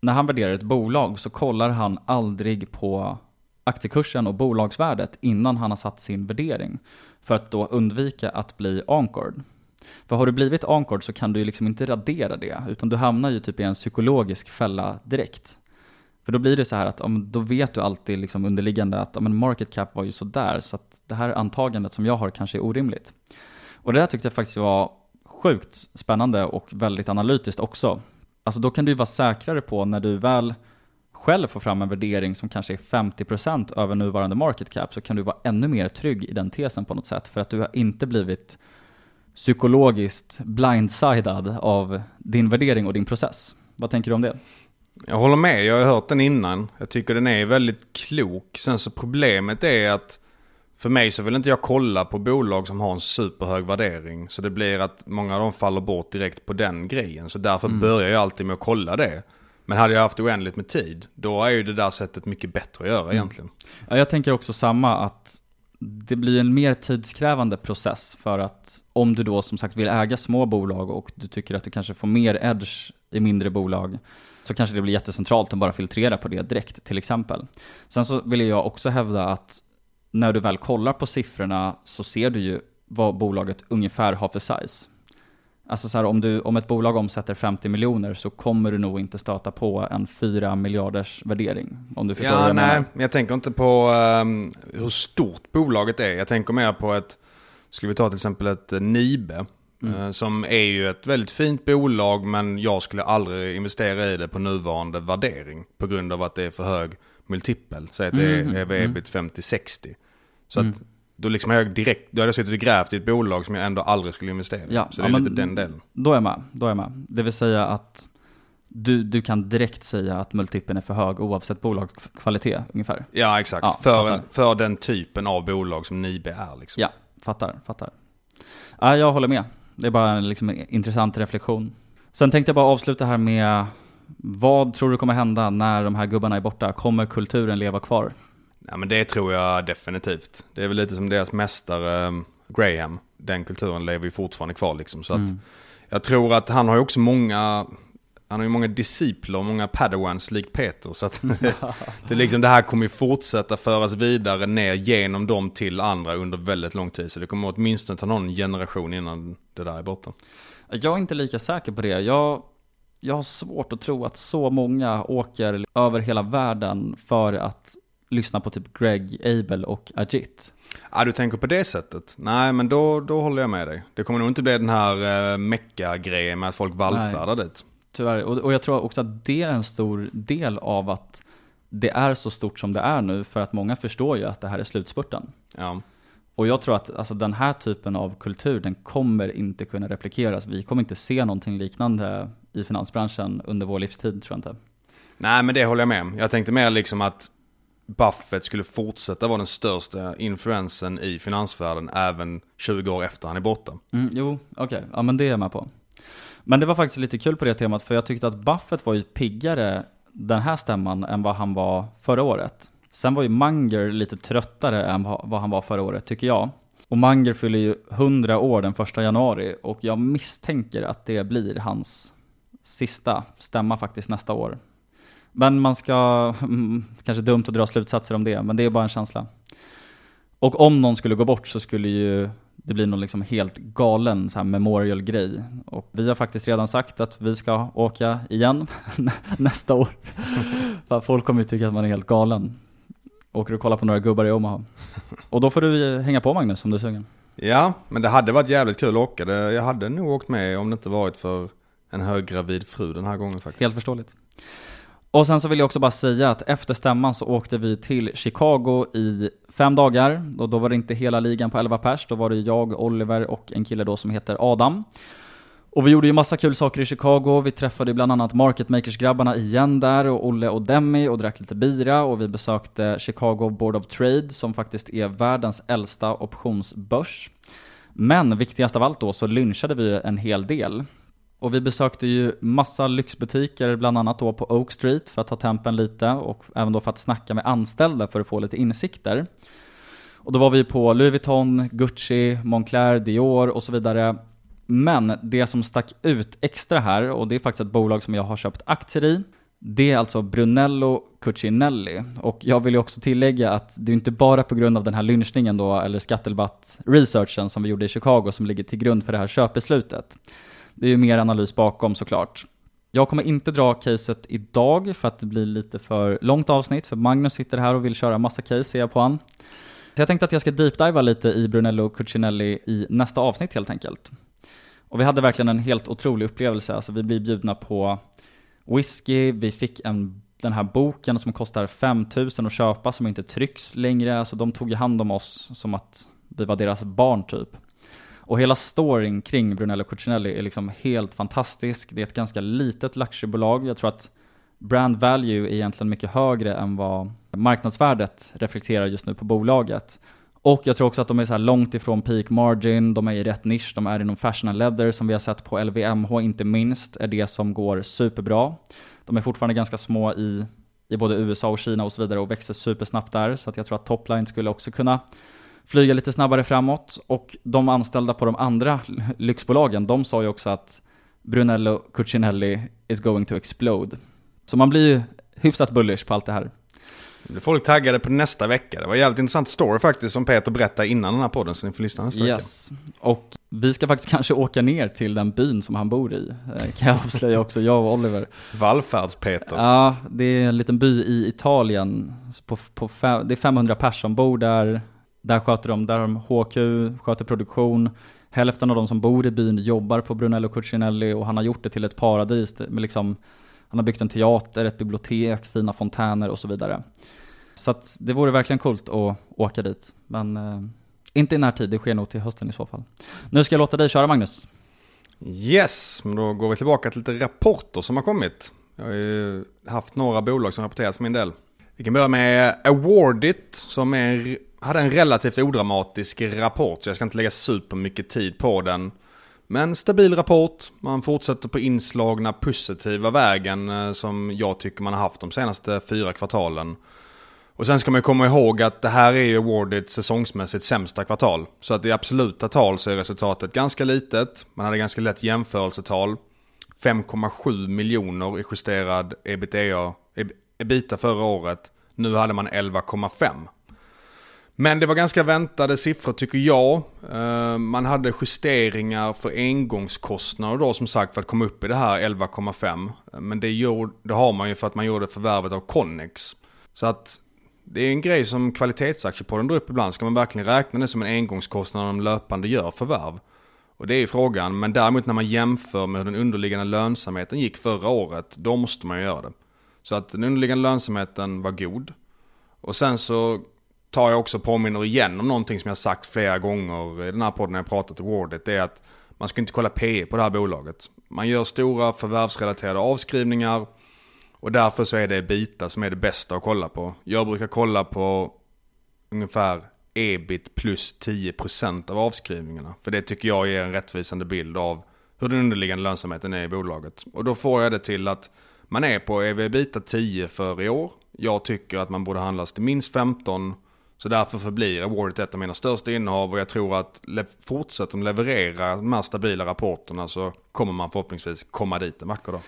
C: när han värderar ett bolag så kollar han aldrig på aktiekursen och bolagsvärdet innan han har satt sin värdering. För att då undvika att bli anchored. För har du blivit anchored så kan du ju liksom inte radera det, utan du hamnar ju typ i en psykologisk fälla direkt. För då blir det så här att om, då vet du alltid liksom underliggande att men market cap var ju sådär, så att det här antagandet som jag har kanske är orimligt. Och det där tyckte jag faktiskt var sjukt spännande och väldigt analytiskt också. Alltså då kan du ju vara säkrare på när du väl själv får fram en värdering som kanske är 50% över nuvarande market cap så kan du vara ännu mer trygg i den tesen på något sätt för att du har inte blivit psykologiskt blindsided av din värdering och din process. Vad tänker du om det?
B: Jag håller med, jag har hört den innan. Jag tycker den är väldigt klok. Sen så problemet är att för mig så vill inte jag kolla på bolag som har en superhög värdering. Så det blir att många av dem faller bort direkt på den grejen. Så därför mm. börjar jag alltid med att kolla det. Men hade jag haft oändligt med tid, då är ju det där sättet mycket bättre att göra mm. egentligen.
C: Ja, jag tänker också samma att det blir en mer tidskrävande process för att om du då som sagt vill äga små bolag och du tycker att du kanske får mer edge i mindre bolag så kanske det blir jättecentralt att bara filtrera på det direkt till exempel. Sen så vill jag också hävda att när du väl kollar på siffrorna så ser du ju vad bolaget ungefär har för size. Alltså så här, om, du, om ett bolag omsätter 50 miljoner så kommer du nog inte stöta på en 4 miljarders värdering. Om du förstår
B: ja,
C: vad jag
B: nej,
C: menar.
B: jag tänker inte på um, hur stort bolaget är. Jag tänker mer på ett, skulle vi ta till exempel ett uh, Nibe. Mm. Uh, som är ju ett väldigt fint bolag men jag skulle aldrig investera i det på nuvarande värdering. På grund av att det är för hög multipel. Säg att det är mm. ebit 50-60. Så mm. att då liksom jag direkt, då hade jag suttit och grävt i ett bolag som jag ändå aldrig skulle investera i.
C: Ja,
B: så det är ja, lite den delen.
C: Då är jag med, då är jag med. Det vill säga att du, du kan direkt säga att multipeln är för hög oavsett bolagskvalitet ungefär.
B: Ja, exakt. Ja, för, för den typen av bolag som Nibe är liksom.
C: Ja, fattar, fattar. Ja, jag håller med. Det är bara en liksom, intressant reflektion. Sen tänkte jag bara avsluta här med vad tror du kommer hända när de här gubbarna är borta? Kommer kulturen leva kvar?
B: Ja men det tror jag definitivt. Det är väl lite som deras mästare um, Graham. Den kulturen lever ju fortfarande kvar liksom. Så mm. att jag tror att han har ju också många han har ju många discipler och många padawans likt Peter. Så att det, liksom, det här kommer ju fortsätta föras vidare ner genom dem till andra under väldigt lång tid. Så det kommer åtminstone ta någon generation innan det där är borta.
C: Jag är inte lika säker på det. Jag, jag har svårt att tro att så många åker över hela världen för att lyssna på typ Greg Abel och Ajit.
B: Ja, du tänker på det sättet? Nej, men då, då håller jag med dig. Det kommer nog inte bli den här eh, mecka-grejen med att folk vallfärdar dit.
C: Tyvärr, och, och jag tror också att det är en stor del av att det är så stort som det är nu, för att många förstår ju att det här är slutspurten.
B: Ja.
C: Och jag tror att alltså, den här typen av kultur, den kommer inte kunna replikeras. Vi kommer inte se någonting liknande i finansbranschen under vår livstid, tror jag inte.
B: Nej, men det håller jag med om. Jag tänkte mer liksom att Buffett skulle fortsätta vara den största influensen i finansvärlden även 20 år efter han är borta.
C: Mm, jo, okej. Okay. Ja, men det är jag med på. Men det var faktiskt lite kul på det temat, för jag tyckte att Buffett var ju piggare den här stämman än vad han var förra året. Sen var ju Manger lite tröttare än vad han var förra året, tycker jag. Och Manger fyller ju 100 år den första januari och jag misstänker att det blir hans sista stämma faktiskt nästa år. Men man ska, kanske dumt att dra slutsatser om det, men det är bara en känsla. Och om någon skulle gå bort så skulle ju det bli någon liksom helt galen så här memorial-grej. Och vi har faktiskt redan sagt att vi ska åka igen nästa år. För folk kommer ju tycka att man är helt galen. Åker och kollar på några gubbar i Omaha. Och då får du hänga på Magnus om du är sugen.
B: Ja, men det hade varit jävligt kul att åka. Jag hade nog åkt med om det inte varit för en höggravid fru den här gången faktiskt.
C: Helt förståeligt. Och sen så vill jag också bara säga att efter stämman så åkte vi till Chicago i fem dagar. Och då var det inte hela ligan på 11 pers, då var det jag, Oliver och en kille då som heter Adam. Och vi gjorde ju massa kul saker i Chicago, vi träffade bland annat Market Makers-grabbarna igen där, och Olle och Demi, och drack lite bira, och vi besökte Chicago Board of Trade, som faktiskt är världens äldsta optionsbörs. Men viktigast av allt då så lynchade vi en hel del. Och vi besökte ju massa lyxbutiker, bland annat då på Oak Street för att ta tempen lite och även då för att snacka med anställda för att få lite insikter. Och då var vi på Louis Vuitton, Gucci, Moncler, Dior och så vidare. Men det som stack ut extra här, och det är faktiskt ett bolag som jag har köpt aktier i, det är alltså Brunello Cucinelli. Och jag vill ju också tillägga att det är inte bara på grund av den här lynchningen då, eller skattelbatt-researchen som vi gjorde i Chicago som ligger till grund för det här köpbeslutet. Det är ju mer analys bakom såklart. Jag kommer inte dra caset idag för att det blir lite för långt avsnitt, för Magnus sitter här och vill köra massa case, ser jag på han. Så jag tänkte att jag ska deepdiva lite i Brunello Cucinelli i nästa avsnitt helt enkelt. Och vi hade verkligen en helt otrolig upplevelse, alltså vi blev bjudna på whisky, vi fick en, den här boken som kostar 5000 att köpa som inte trycks längre, alltså de tog ju hand om oss som att vi var deras barn typ. Och hela storyn kring Brunello Cucinelli är liksom helt fantastisk. Det är ett ganska litet luxurybolag. Jag tror att brand value är egentligen mycket högre än vad marknadsvärdet reflekterar just nu på bolaget. Och jag tror också att de är så långt ifrån peak margin, de är i rätt nisch, de är inom fashion and leather som vi har sett på LVMH inte minst, är det som går superbra. De är fortfarande ganska små i, i både USA och Kina och så vidare och växer supersnabbt där, så att jag tror att topline skulle också kunna flyga lite snabbare framåt. Och de anställda på de andra lyxbolagen, de sa ju också att Brunello Cucinelli is going to explode. Så man blir ju hyfsat bullish på allt det här
B: blir folk taggade på nästa vecka. Det var en jävligt intressant story faktiskt som Peter berättade innan den här podden, så ni får lyssna nästa
C: yes. vecka. Och vi ska faktiskt kanske åka ner till den byn som han bor i, eh, kan jag avslöja också, jag och Oliver.
B: Vallfärds-Peter.
C: Ja, det är en liten by i Italien. På, på det är 500 personer som bor där. Där sköter de, där har de HQ, sköter produktion. Hälften av de som bor i byn jobbar på Brunello Cucinelli och han har gjort det till ett paradis. Med liksom, han har byggt en teater, ett bibliotek, fina fontäner och så vidare. Så att det vore verkligen coolt att åka dit. Men eh, inte i närtid, det sker nog till hösten i så fall. Nu ska jag låta dig köra Magnus.
B: Yes, men då går vi tillbaka till lite rapporter som har kommit. Jag har ju haft några bolag som rapporterat för min del. Vi kan börja med Awardit som är hade en relativt odramatisk rapport, så jag ska inte lägga supermycket tid på den. Men stabil rapport, man fortsätter på inslagna positiva vägen eh, som jag tycker man har haft de senaste fyra kvartalen. Och sen ska man komma ihåg att det här är ju Wardits säsongsmässigt sämsta kvartal. Så att i absoluta tal så är resultatet ganska litet, man hade ganska lätt jämförelsetal. 5,7 miljoner i justerad ebitda, ebita förra året. Nu hade man 11,5. Men det var ganska väntade siffror tycker jag. Eh, man hade justeringar för engångskostnader då som sagt för att komma upp i det här 11,5. Men det, gjorde, det har man ju för att man gjorde förvärvet av Connex. Så att det är en grej som kvalitetsaktiepodden drar upp ibland. Ska man verkligen räkna det som en engångskostnad när de löpande gör förvärv? Och det är ju frågan. Men däremot när man jämför med hur den underliggande lönsamheten gick förra året, då måste man ju göra det. Så att den underliggande lönsamheten var god. Och sen så tar jag också påminner igen om någonting som jag sagt flera gånger i den här podden när jag pratat om Wardet. Det är att man ska inte kolla PE på det här bolaget. Man gör stora förvärvsrelaterade avskrivningar och därför så är det Ebita som är det bästa att kolla på. Jag brukar kolla på ungefär ebit plus 10% av avskrivningarna. För det tycker jag ger en rättvisande bild av hur den underliggande lönsamheten är i bolaget. Och då får jag det till att man är på ebita 10 för i år. Jag tycker att man borde handlas till minst 15 så därför förblir Awardet ett av mina största innehav och jag tror att fortsätter de leverera de här stabila rapporterna så kommer man förhoppningsvis komma dit en vacker dag.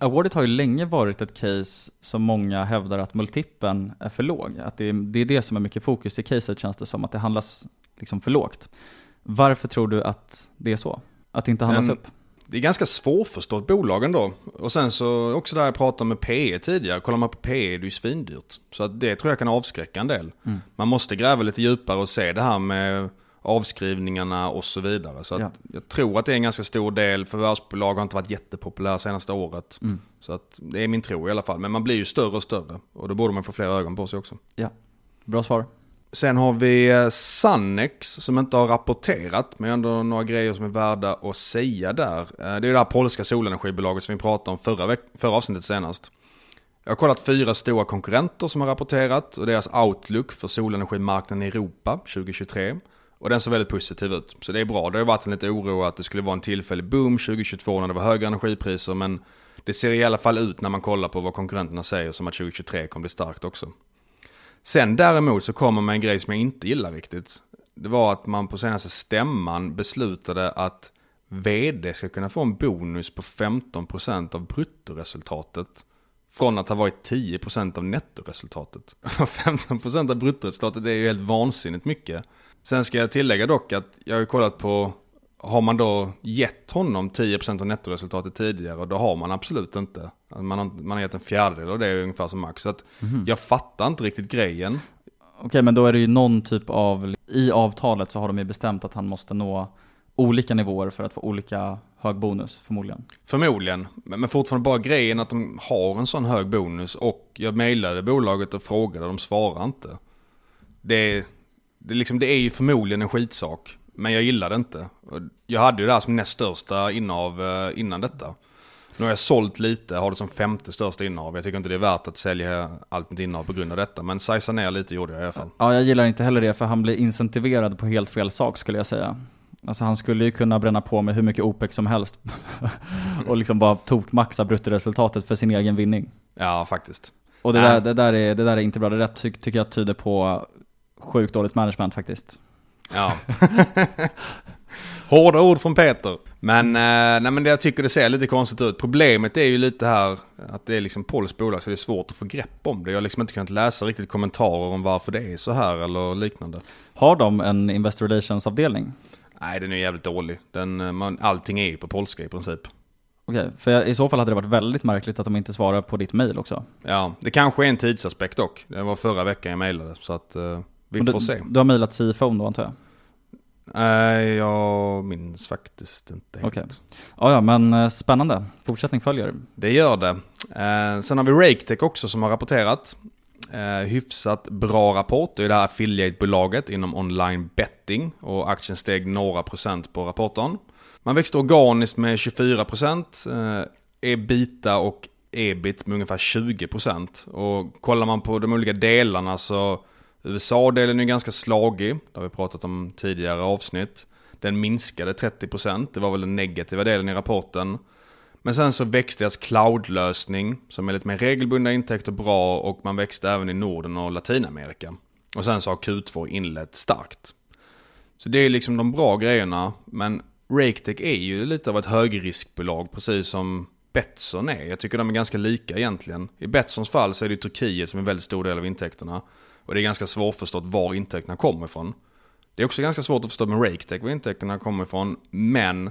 C: Awardet har ju länge varit ett case som många hävdar att multipeln är för låg. Att det är, det är det som är mycket fokus i caset känns det som, att det handlas liksom för lågt. Varför tror du att det är så? Att det inte handlas
B: Men,
C: upp?
B: Det är ganska svårförstått bolag ändå. Och sen så också där jag pratade med PE tidigare. Kollar man på PE är det ju svindyrt. Så att det tror jag kan avskräcka en del. Mm. Man måste gräva lite djupare och se det här med avskrivningarna och så vidare. Så ja. jag tror att det är en ganska stor del. Förvärvsbolag har inte varit jättepopulära senaste året. Mm. Så att det är min tro i alla fall. Men man blir ju större och större. Och då borde man få fler ögon på sig också.
C: Ja, bra svar.
B: Sen har vi eh, Sannex som inte har rapporterat, men ändå några grejer som är värda att säga där. Eh, det är det här polska solenergibolaget som vi pratade om förra, förra avsnittet senast. Jag har kollat fyra stora konkurrenter som har rapporterat och deras outlook för solenergimarknaden i Europa 2023. Och den ser väldigt positiv ut. Så det är bra. Det har varit en lite oro att det skulle vara en tillfällig boom 2022 när det var höga energipriser. Men det ser i alla fall ut när man kollar på vad konkurrenterna säger som att 2023 kommer bli starkt också. Sen däremot så kommer man en grej som jag inte gillar riktigt. Det var att man på senaste stämman beslutade att vd ska kunna få en bonus på 15% av bruttoresultatet. Från att ha varit 10% av nettoresultatet. 15% av bruttoresultatet det är ju helt vansinnigt mycket. Sen ska jag tillägga dock att jag har ju kollat på har man då gett honom 10% av nettoresultatet tidigare, och då har man absolut inte. Man har, man har gett en fjärdedel och det är ungefär som max. Så att mm. jag fattar inte riktigt grejen.
C: Okej, men då är det ju någon typ av, i avtalet så har de ju bestämt att han måste nå olika nivåer för att få olika hög bonus förmodligen.
B: Förmodligen, men fortfarande bara grejen att de har en sån hög bonus och jag mejlade bolaget och frågade och de svarar inte. Det, det, liksom, det är ju förmodligen en skitsak. Men jag gillade det inte. Jag hade ju det här som näst största innehav eh, innan detta. Nu har jag sålt lite, har det som femte största innehav. Jag tycker inte det är värt att sälja allt mitt innehav på grund av detta. Men sajsa ner lite gjorde jag i alla fall.
C: Ja, jag gillar inte heller det för han blir incentiverad på helt fel sak skulle jag säga. Alltså han skulle ju kunna bränna på med hur mycket OPEC som helst. och liksom bara tokmaxa bruttoresultatet för sin egen vinning.
B: Ja, faktiskt.
C: Och det, där, det, där, är, det där är inte bra. Det där ty tycker jag tyder på sjukt dåligt management faktiskt.
B: Ja. Hårda ord från Peter. Men, eh, nej, men det, jag tycker det ser lite konstigt ut. Problemet är ju lite här att det är liksom polskt bolag så det är svårt att få grepp om det. Jag har liksom inte kunnat läsa riktigt kommentarer om varför det är så här eller liknande.
C: Har de en Investor Relations-avdelning?
B: Nej, den är jävligt dålig. Den, eh, man, allting är ju på polska i princip.
C: Okej, för i så fall hade det varit väldigt märkligt att de inte svarar på ditt mail också.
B: Ja, det kanske är en tidsaspekt dock. Det var förra veckan jag mejlade, så att... Uh... Vi
C: du,
B: får se.
C: Du har mejlat CFO då antar jag?
B: Nej, jag minns faktiskt inte helt.
C: Okay. Ja, ja, men eh, spännande. Fortsättning följer.
B: Det gör det. Eh, sen har vi Raketech också som har rapporterat. Eh, hyfsat bra rapport. Det är det här affiliate-bolaget inom online betting och aktien steg några procent på rapporten. Man växte organiskt med 24%, eh, ebita och ebit med ungefär 20%. Och kollar man på de olika delarna så USA-delen är ganska slagig, det har vi pratat om tidigare avsnitt. Den minskade 30%, det var väl den negativa delen i rapporten. Men sen så växte deras cloud-lösning som är lite mer regelbundna intäkter bra och man växte även i Norden och Latinamerika. Och sen så har Q2 inlett starkt. Så det är liksom de bra grejerna, men Raketech är ju lite av ett högriskbolag, precis som Betsson är. Jag tycker de är ganska lika egentligen. I Betssons fall så är det Turkiet som är en väldigt stor del av intäkterna. Och det är ganska svårförstått var intäkterna kommer ifrån. Det är också ganska svårt att förstå med Raketech var intäkterna kommer ifrån. Men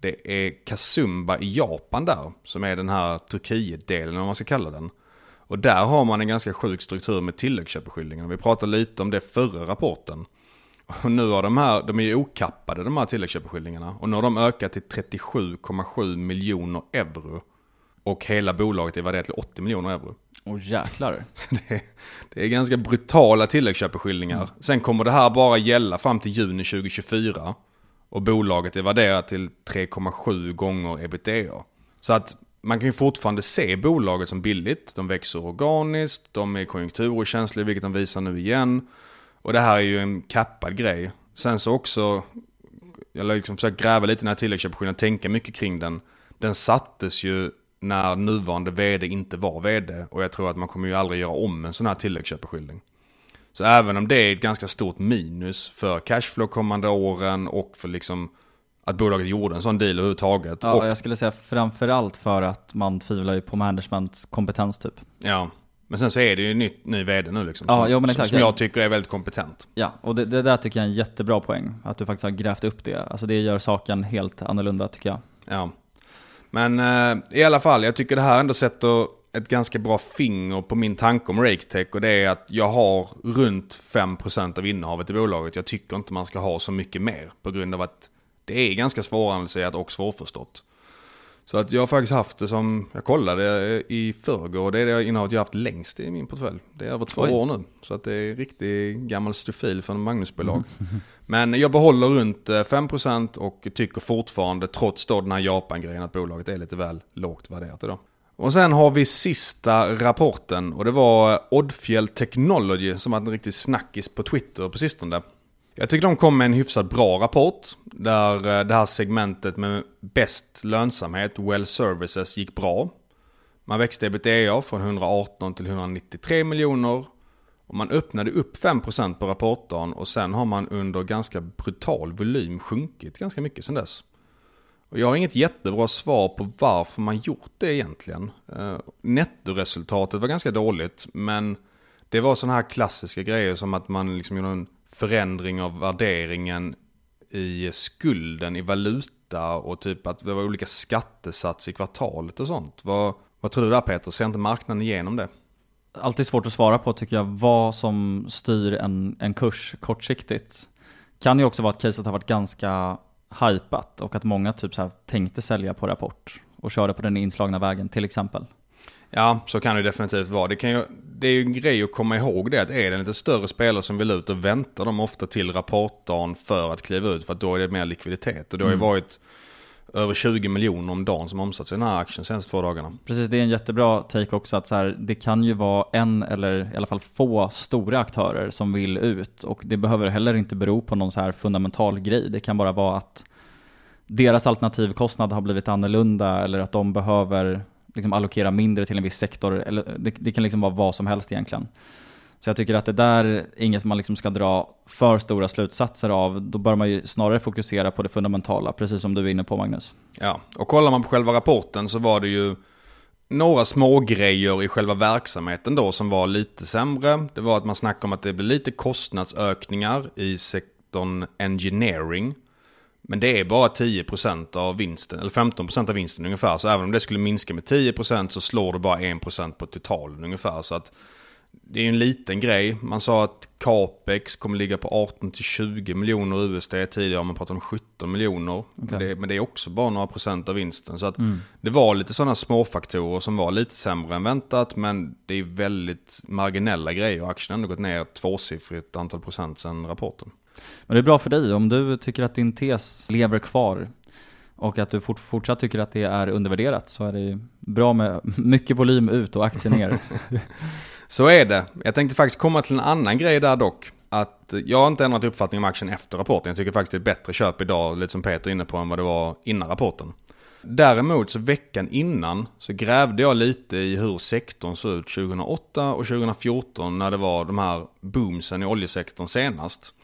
B: det är Kasumba i Japan där, som är den här Turkiet-delen om man ska kalla den. Och där har man en ganska sjuk struktur med tilläggsköpeskillingen. Vi pratade lite om det förra rapporten. Och nu har de här, de är ju okappade de här tilläggsköpeskillingarna. Och nu har de ökat till 37,7 miljoner euro. Och hela bolaget är värderat till 80 miljoner euro.
C: Åh jäklar.
B: Det, är, det är ganska brutala tilläggsköpeskillingar. Mm. Sen kommer det här bara gälla fram till juni 2024. Och bolaget är värderat till 3,7 gånger ebitda. Så att man kan ju fortfarande se bolaget som billigt. De växer organiskt, de är konjunkturokänsliga, vilket de visar nu igen. Och det här är ju en kappad grej. Sen så också, jag har liksom försökt gräva lite i den här tilläggsköpeskillingen, tänka mycket kring den. Den sattes ju när nuvarande vd inte var vd. Och jag tror att man kommer ju aldrig göra om en sån här tilläggsköpeskilling. Så även om det är ett ganska stort minus för cashflow kommande åren och för liksom att bolaget gjorde en sån deal överhuvudtaget.
C: Ja,
B: och,
C: jag skulle säga framförallt för att man tvivlar ju på managements kompetens typ.
B: Ja, men sen så är det ju ny, ny vd nu liksom.
C: Ja,
B: som,
C: jo, men exakt.
B: som jag tycker är väldigt kompetent.
C: Ja, och det, det, där tycker jag är en jättebra poäng. Att du faktiskt har grävt upp det. Alltså det gör saken helt annorlunda tycker jag.
B: Ja. Men eh, i alla fall, jag tycker det här ändå sätter ett ganska bra finger på min tanke om RakeTech och det är att jag har runt 5% av innehavet i bolaget. Jag tycker inte man ska ha så mycket mer på grund av att det är ganska svåranalyserat och svårförstått. Så att jag har faktiskt haft det som, jag kollade i förrgår och det är det innehavet jag har haft längst i min portfölj. Det är över två Oj. år nu. Så att det är riktigt gammal stofil från Magnusbolag. Men jag behåller runt 5% och tycker fortfarande, trots då den här Japan-grejen, att bolaget är lite väl lågt värderat idag. Och sen har vi sista rapporten och det var Oddfjell Technology som var en riktig snackis på Twitter på sistone. Jag tycker de kom med en hyfsat bra rapport. Där eh, det här segmentet med bäst lönsamhet, Well Services, gick bra. Man växte ebitda från 118 till 193 miljoner. Och man öppnade upp 5% på rapporten och sen har man under ganska brutal volym sjunkit ganska mycket sen dess. Och jag har inget jättebra svar på varför man gjort det egentligen. Eh, nettoresultatet var ganska dåligt men det var sådana här klassiska grejer som att man liksom gjorde en förändring av värderingen i skulden i valuta och typ att det var olika skattesats i kvartalet och sånt. Vad, vad tror du där Peter? Ser inte marknaden igenom det?
C: Alltid svårt att svara på tycker jag, vad som styr en, en kurs kortsiktigt. Kan ju också vara att caset har varit ganska hypat och att många typ så här tänkte sälja på rapport och körde på den inslagna vägen till exempel.
B: Ja, så kan det definitivt vara. Det, kan ju, det är ju en grej att komma ihåg det att är det en lite större spelare som vill ut och väntar de ofta till rapportdagen för att kliva ut för att då är det mer likviditet. Och det har ju mm. varit över 20 miljoner om dagen som omsatts i den här aktien senaste två dagarna.
C: Precis, det är en jättebra take också att så här, det kan ju vara en eller i alla fall få stora aktörer som vill ut och det behöver heller inte bero på någon så här fundamental grej. Det kan bara vara att deras alternativkostnad har blivit annorlunda eller att de behöver liksom allokera mindre till en viss sektor. Eller det, det, kan liksom vara vad som helst egentligen. Så jag tycker att det där är inget man liksom ska dra för stora slutsatser av. Då bör man ju snarare fokusera på det fundamentala, precis som du är inne på Magnus.
B: Ja, och kollar man på själva rapporten så var det ju några små grejer i själva verksamheten då som var lite sämre. Det var att man snackade om att det blir lite kostnadsökningar i sektorn engineering. Men det är bara 10% av vinsten, eller 15% av vinsten ungefär. Så även om det skulle minska med 10% så slår det bara 1% på totalen ungefär. Så att det är ju en liten grej. Man sa att capex kommer ligga på 18-20 miljoner USD. Tidigare har man pratat om 17 miljoner. Okay. Det, men det är också bara några procent av vinsten. Så att mm. det var lite sådana småfaktorer som var lite sämre än väntat. Men det är väldigt marginella grejer. Aktien har ändå gått ner tvåsiffrigt antal procent sedan rapporten.
C: Men det är bra för dig om du tycker att din tes lever kvar och att du fort, fortsatt tycker att det är undervärderat så är det bra med mycket volym ut och aktier ner.
B: så är det. Jag tänkte faktiskt komma till en annan grej där dock. Att jag har inte ändrat uppfattning om aktien efter rapporten. Jag tycker faktiskt det är ett bättre köp idag, lite som Peter är inne på, än vad det var innan rapporten. Däremot så veckan innan så grävde jag lite i hur sektorn såg ut 2008 och 2014 när det var de här boomsen i oljesektorn senast.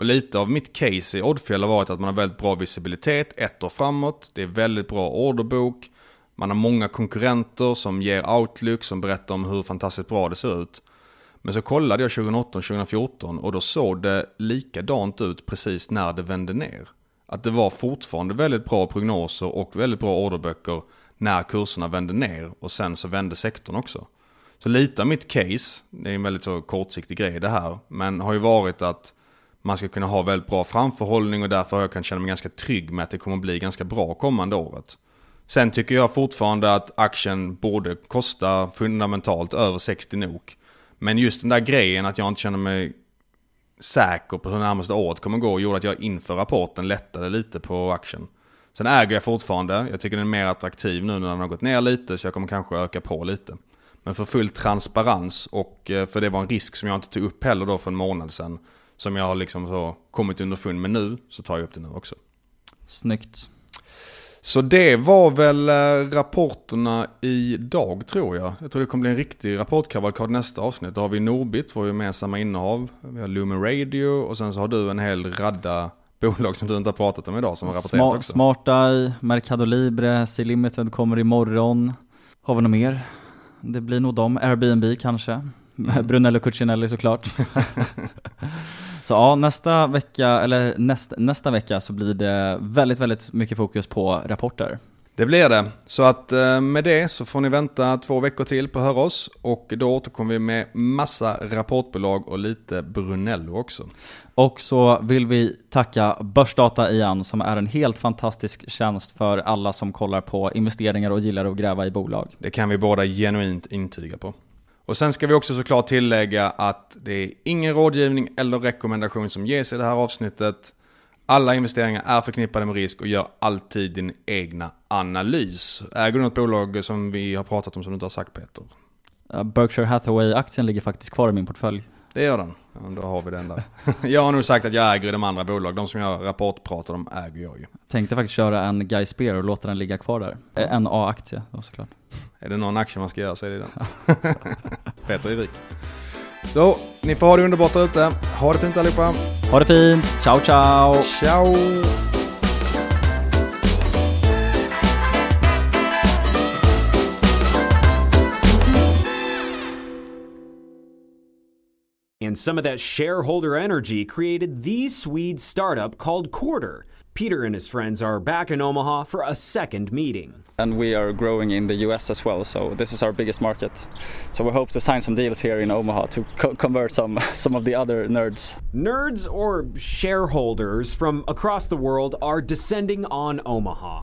B: Och lite av mitt case i Oddfjäll har varit att man har väldigt bra visibilitet ett år framåt. Det är väldigt bra orderbok. Man har många konkurrenter som ger outlook, som berättar om hur fantastiskt bra det ser ut. Men så kollade jag 2018-2014 och då såg det likadant ut precis när det vände ner. Att det var fortfarande väldigt bra prognoser och väldigt bra orderböcker när kurserna vände ner och sen så vände sektorn också. Så lite av mitt case, det är en väldigt så kortsiktig grej det här, men har ju varit att man ska kunna ha väldigt bra framförhållning och därför har jag kunnat känna mig ganska trygg med att det kommer bli ganska bra kommande året. Sen tycker jag fortfarande att aktien borde kosta fundamentalt över 60 nok. Men just den där grejen att jag inte känner mig säker på hur närmaste året kommer gå gjorde att jag inför rapporten lättade lite på aktien. Sen äger jag fortfarande, jag tycker den är mer attraktiv nu när den har gått ner lite så jag kommer kanske öka på lite. Men för full transparens och eh, för det var en risk som jag inte tog upp heller då för en månad sedan. Som jag har liksom så kommit underfund med nu, så tar jag upp det nu också.
C: Snyggt.
B: Så det var väl eh, rapporterna idag tror jag. Jag tror det kommer bli en riktig rapportkavalkad nästa avsnitt. Då har vi Norbit, vår gemensamma innehav. Vi har Lumen Radio och sen så har du en hel radda bolag som du inte har pratat om idag som har rapporterat
C: Smart,
B: också.
C: Smarteye, Mercado Libre, C-Limited kommer imorgon. Har vi något mer? Det blir nog dem. Airbnb kanske.
B: Mm.
C: Brunello Cucinelli såklart. så ja, nästa vecka, eller näst, nästa vecka så blir det väldigt, väldigt mycket fokus på rapporter.
B: Det blir det. Så att eh, med det så får ni vänta två veckor till på att höra oss. Och då återkommer vi med massa rapportbolag och lite Brunello också.
C: Och så vill vi tacka Börsdata igen som är en helt fantastisk tjänst för alla som kollar på investeringar och gillar att gräva i bolag.
B: Det kan vi båda genuint intyga på. Och sen ska vi också såklart tillägga att det är ingen rådgivning eller rekommendation som ges i det här avsnittet. Alla investeringar är förknippade med risk och gör alltid din egna analys. Äger du något bolag som vi har pratat om som du inte har sagt Peter?
C: Berkshire Hathaway-aktien ligger faktiskt kvar i min portfölj.
B: Det gör den. Då har vi den där. jag har nog sagt att jag äger de andra bolag. De som jag rapportpratar om äger jag ju.
C: Tänkte faktiskt köra en Guy Spear och låta den ligga kvar där. Eh, En A-aktie då såklart.
B: Är det någon aktie man ska göra så är det den. Peter är rik. Så, ni får ha det underbart ute. Ha det fint allihopa.
C: Ha det fint, ciao ciao!
B: Ciao!
D: And some of that shareholder energy created the Swede startup called Quarter. Peter and his friends are back in Omaha for a second meeting.
E: and we are growing in the US as well. So this is our biggest market. So we hope to sign some deals here in Omaha to co- convert some some of the other nerds.
D: Nerds or shareholders from across the world are descending on Omaha.